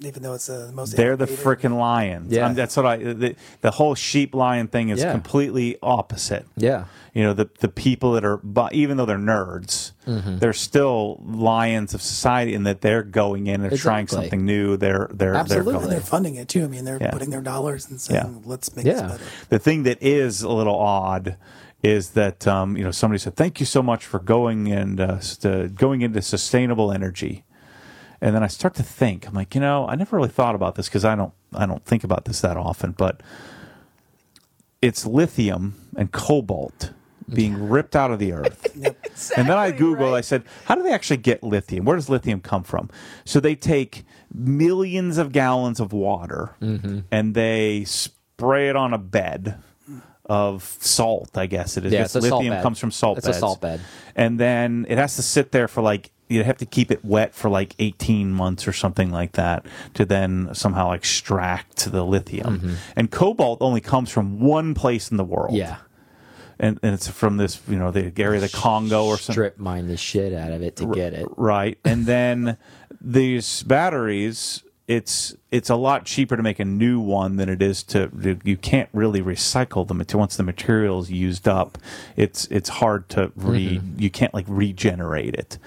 Even though it's the most. They're the freaking lions. Yeah. Um, that's what I. The, the whole sheep lion thing is Yeah. completely opposite. Yeah. You know, the the people that are, bu- even though they're nerds, Mm-hmm. they're still lions of society, in that they're going in and trying Exactly. something new. They're they're Absolutely. they're And going. they're funding it too. I mean, they're Yeah. putting their dollars and saying, Yeah. "Let's make Yeah. this better." The thing that is a little odd is that um, you know somebody said thank you so much for going and uh, st- going into sustainable energy, and then I start to think I'm like you know I never really thought about this because I don't I don't think about this that often, but it's lithium and cobalt being ripped out of the earth. And then I Googled, I said, how do they actually get lithium? Where does lithium come from? So they take millions of gallons of water Mm-hmm. and they spray it on a bed of salt, I guess it is. Yeah, Because it's salt lithium comes from salt It's a salt bed. And then it has to sit there for like, you have to keep it wet for like 18 months or something like that to then somehow extract the lithium. And cobalt only comes from one place in the world Mm-hmm. Yeah. and, and it's from this you know the area of the Congo or something strip mine the shit out of it to get it. right and then these batteries it's it's a lot cheaper to make a new one than it is to you can't really recycle them once the material is used up it's it's hard to re Mm-hmm. you can't like regenerate it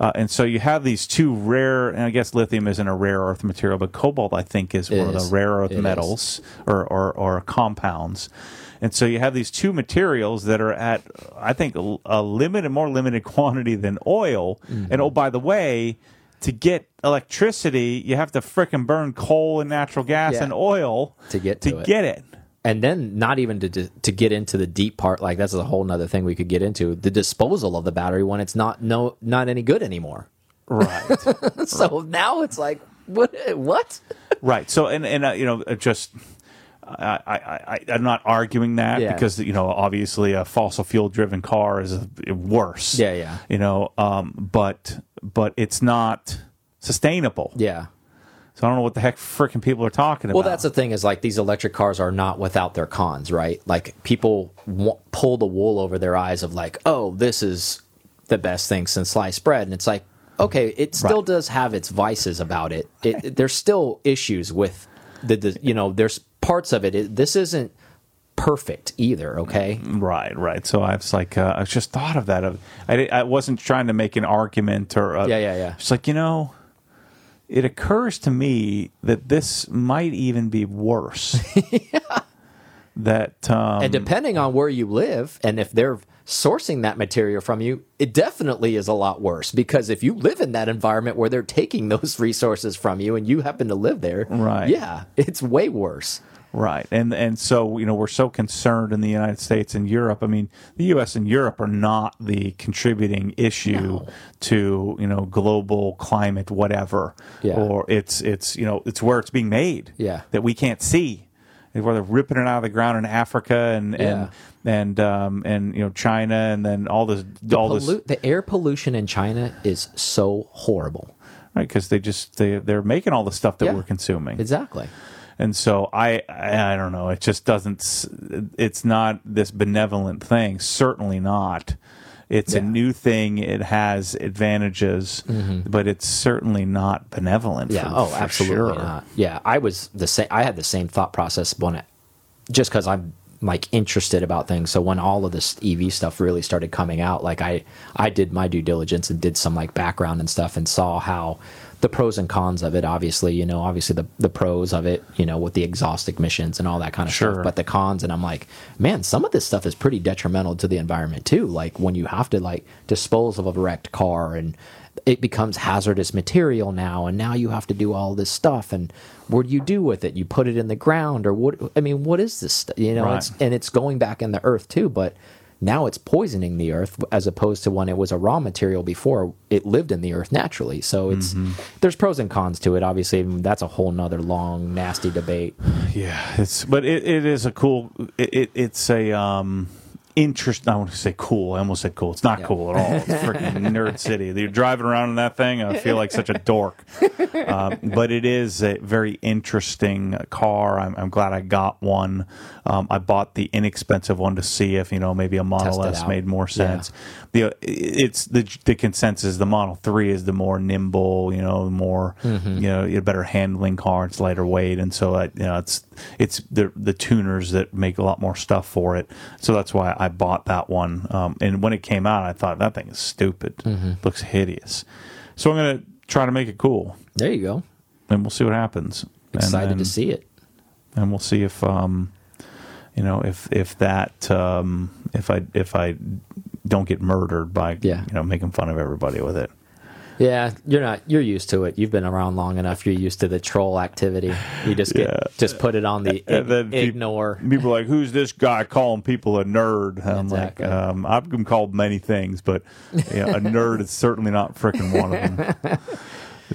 uh, and so you have these two rare and i guess lithium isn't a rare earth material but cobalt i think is It one of the rare earth It is. metals or, or or compounds and so you have these two materials that are at, I think, a, a limited, more limited quantity than oil. Mm-hmm. And oh, by the way, to get electricity, you have to frickin' burn coal and natural gas Yeah. and oil To get to to it. get it. And then not even to to get into the deep part, like that's a whole other thing we could get into. The disposal of the battery when it's not no not any good anymore. Right, So now it's like what what? right. So and and uh, you know, uh, just I, I, I, I'm not arguing that Yeah. because you know obviously a fossil fuel driven car is worse. Yeah, yeah. You know, um, but but it's not sustainable. Yeah. So I don't know what the heck freaking people are talking about. Well, that's the thing is like these electric cars are not without their cons, right? Like people w- pull the wool over their eyes of like, oh, this is the best thing since sliced bread, and it's like, okay, it still Right. does have its vices about it. it, it- there's still issues with the, the, you know, there's parts of it. it this isn't perfect either. Okay. Right, right. So I was like, uh, I just thought of that. I, I wasn't trying to make an argument or, uh, Yeah, yeah, yeah. It's like you know, it occurs to me that this might even be worse. That um, And depending on where you live and if they're sourcing that material from you, it definitely is a lot worse because if you live in that environment where they're taking those resources from you and you happen to live there, Right. Yeah, it's way worse. Right, and and so you know we're so concerned in the United States and Europe. I mean, the U.S. and Europe are not the contributing issue to you know global climate, whatever. Yeah. Or it's it's you know it's where it's being made. Yeah. That we can't see, where they're ripping it out of the ground in Africa and Yeah. and and um and you know China and then all this all this the air pollution in China is so horrible. right because they just they they're making all the stuff that Yeah. we're consuming. Exactly. And so I, I I don't know. It just doesn't. It's not this benevolent thing. Certainly not. It's a new thing. It has advantages, but it's certainly not benevolent. Mm-hmm. Yeah. for- oh, for absolutely sure. not. Yeah, I was the same. I had the same thought process when it, just because I'm like interested about things. So when all of this EV stuff really started coming out, like I I did my due diligence and did some like background and stuff and saw how the pros and cons of it. Obviously, you know, obviously the the pros of it, you know, with the exhaust missions and all that kind of Sure. stuff. But the cons, and I'm like, man, some of this stuff is pretty detrimental to the environment too. Like when you have to like dispose of a wrecked car and it becomes hazardous material now and now you have to do all this stuff and what do you do with it you put it in the ground or what i mean what is this you know Right. it's and it's going back in the earth too but now it's poisoning the earth as opposed to when it was a raw material before it lived in the earth naturally so it's Mm-hmm. there's pros and cons to it obviously and that's a whole nother long nasty debate Yeah, it's but it, it is a cool. It it's a um interest. I want to say cool. I almost said cool. It's not Yeah. cool at all. It's freaking nerd city. You're driving around in that thing. I feel like such a dork. Um, but it is a very interesting car. I'm, I'm glad I got one. Um, I bought the inexpensive one to see if you know maybe a Model S out. made more Yeah. sense. The it's the the consensus. The Model Three is the more nimble. You know, more Mm-hmm. you know, a better handling car. It's lighter weight, and so I, you know, it's it's the the tuners that make a lot more stuff for it. So that's why I bought that one. Um, and when it came out, I thought that thing is stupid. Mm-hmm. Looks hideous. So I'm gonna try to make it cool, there you go and we'll see what happens. And excited then- to see it and we'll see if um, you know if if that um, if I if I don't get murdered by Yeah. you know making fun of everybody with it. Yeah, you're not. You're used to it. You've been around long enough. You're used to the troll activity. You just get Yeah. just put it on the And then ig- peop- ignore. People are like, "Who's this guy calling people a nerd?" I'm Exactly. like, um, "I've been called many things, but yeah, a nerd is certainly not freaking one of them."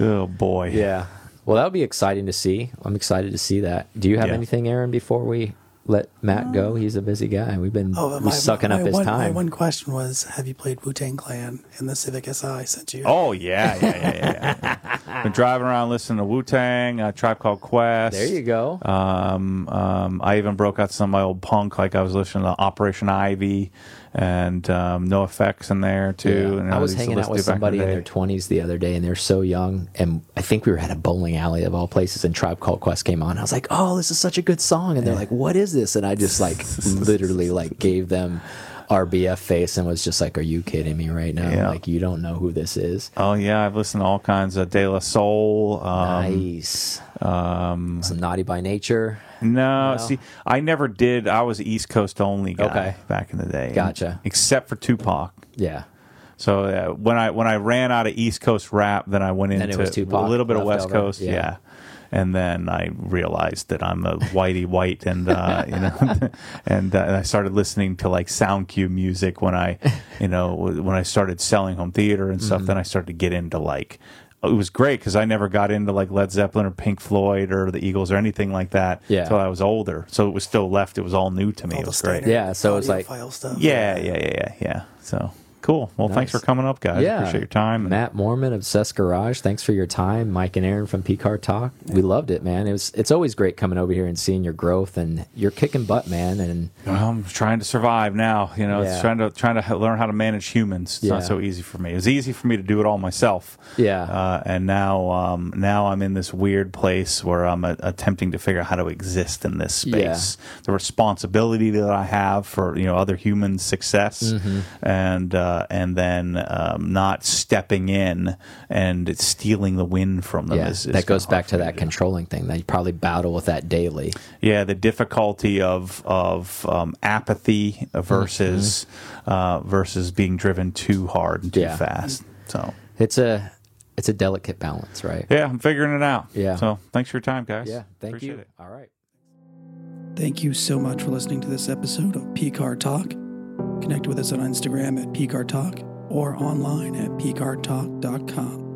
oh boy, Yeah. Well, that would be exciting to see. I'm excited to see that. Do you have Yeah. anything, Aaron, before we let Matt go? He's a busy guy. We've been Oh, but we're sucking up his one, My one question was: Have you played Wu Tang Clan in the Civic Si sent you? Oh yeah, yeah, yeah, yeah. yeah. Been driving around listening to Wu Tang, uh, Tribe Called Quest. there you go. Um, um, I even broke out some of my old punk, like I was listening to Operation Ivy and um, NOFX in there too. Yeah. And I was hanging out with somebody in the their 20s the other day, and they're so young. And I think we were at a bowling alley of all places, and Tribe Called Quest came on. I was like, "Oh, this is such a good song!" And they're like, "What is this?" And I just like literally like gave them our BF face and was just like, "Are you kidding me right now? Yeah. Like you don't know who this is?" Oh yeah, I've listened to all kinds of De La Soul. Um, nice. Um, Some naughty by nature. No, No? see, I never did. I was East Coast only guy Okay. back in the day. Gotcha. Except for Tupac. Yeah. So uh, when I when I ran out of East Coast rap, then I went into a little bit of West Coast, yeah. yeah. And then I realized that I'm a whitey white, and uh, you know, and, uh, and I started listening to like sound cue music when I, you know, when I started selling home theater and Mm-hmm. stuff. Then I started to get into like it was great because I never got into like Led Zeppelin or Pink Floyd or the Eagles or anything like that Yeah. until I was older. So it was still left. It was all new to me. All it was great. Yeah, so it's like- audiophile stuff. Yeah, yeah, yeah, yeah, yeah. So cool. Well, thanks for coming up, guys. Yeah. Appreciate your time. Matt Moreman of Cess Garage, thanks for your time. Mike and Aaron from P-Car Talk. We loved it, man. It was it's always great coming over here and seeing your growth and you're kicking butt, man. And Well, I'm trying to survive now. You know, Yeah. trying to trying to learn how to manage humans. It's Yeah. not so easy for me. It was easy for me to do it all myself. Yeah. Uh, and now, um, now I'm in this weird place where I'm uh, attempting to figure out how to exist in this Yeah. space. The responsibility that I have for you know other humans' success, Mm-hmm. and uh, and then um, not stepping in and stealing the win from them. yeah, is, is that goes back to that do. controlling thing. That you probably battle with that daily. Yeah, the difficulty of of um, apathy versus uh, versus being driven too hard and too Mm-hmm. Yeah. fast. So It's a it's a delicate balance, right? yeah, I'm figuring it out. Yeah. So thanks for your time, guys. Yeah. Thank Appreciate you. It. All right. Thank you so much for listening to this episode of PCAR Talk. Connect with us on Instagram at PCAR or online at PCARTalk.com.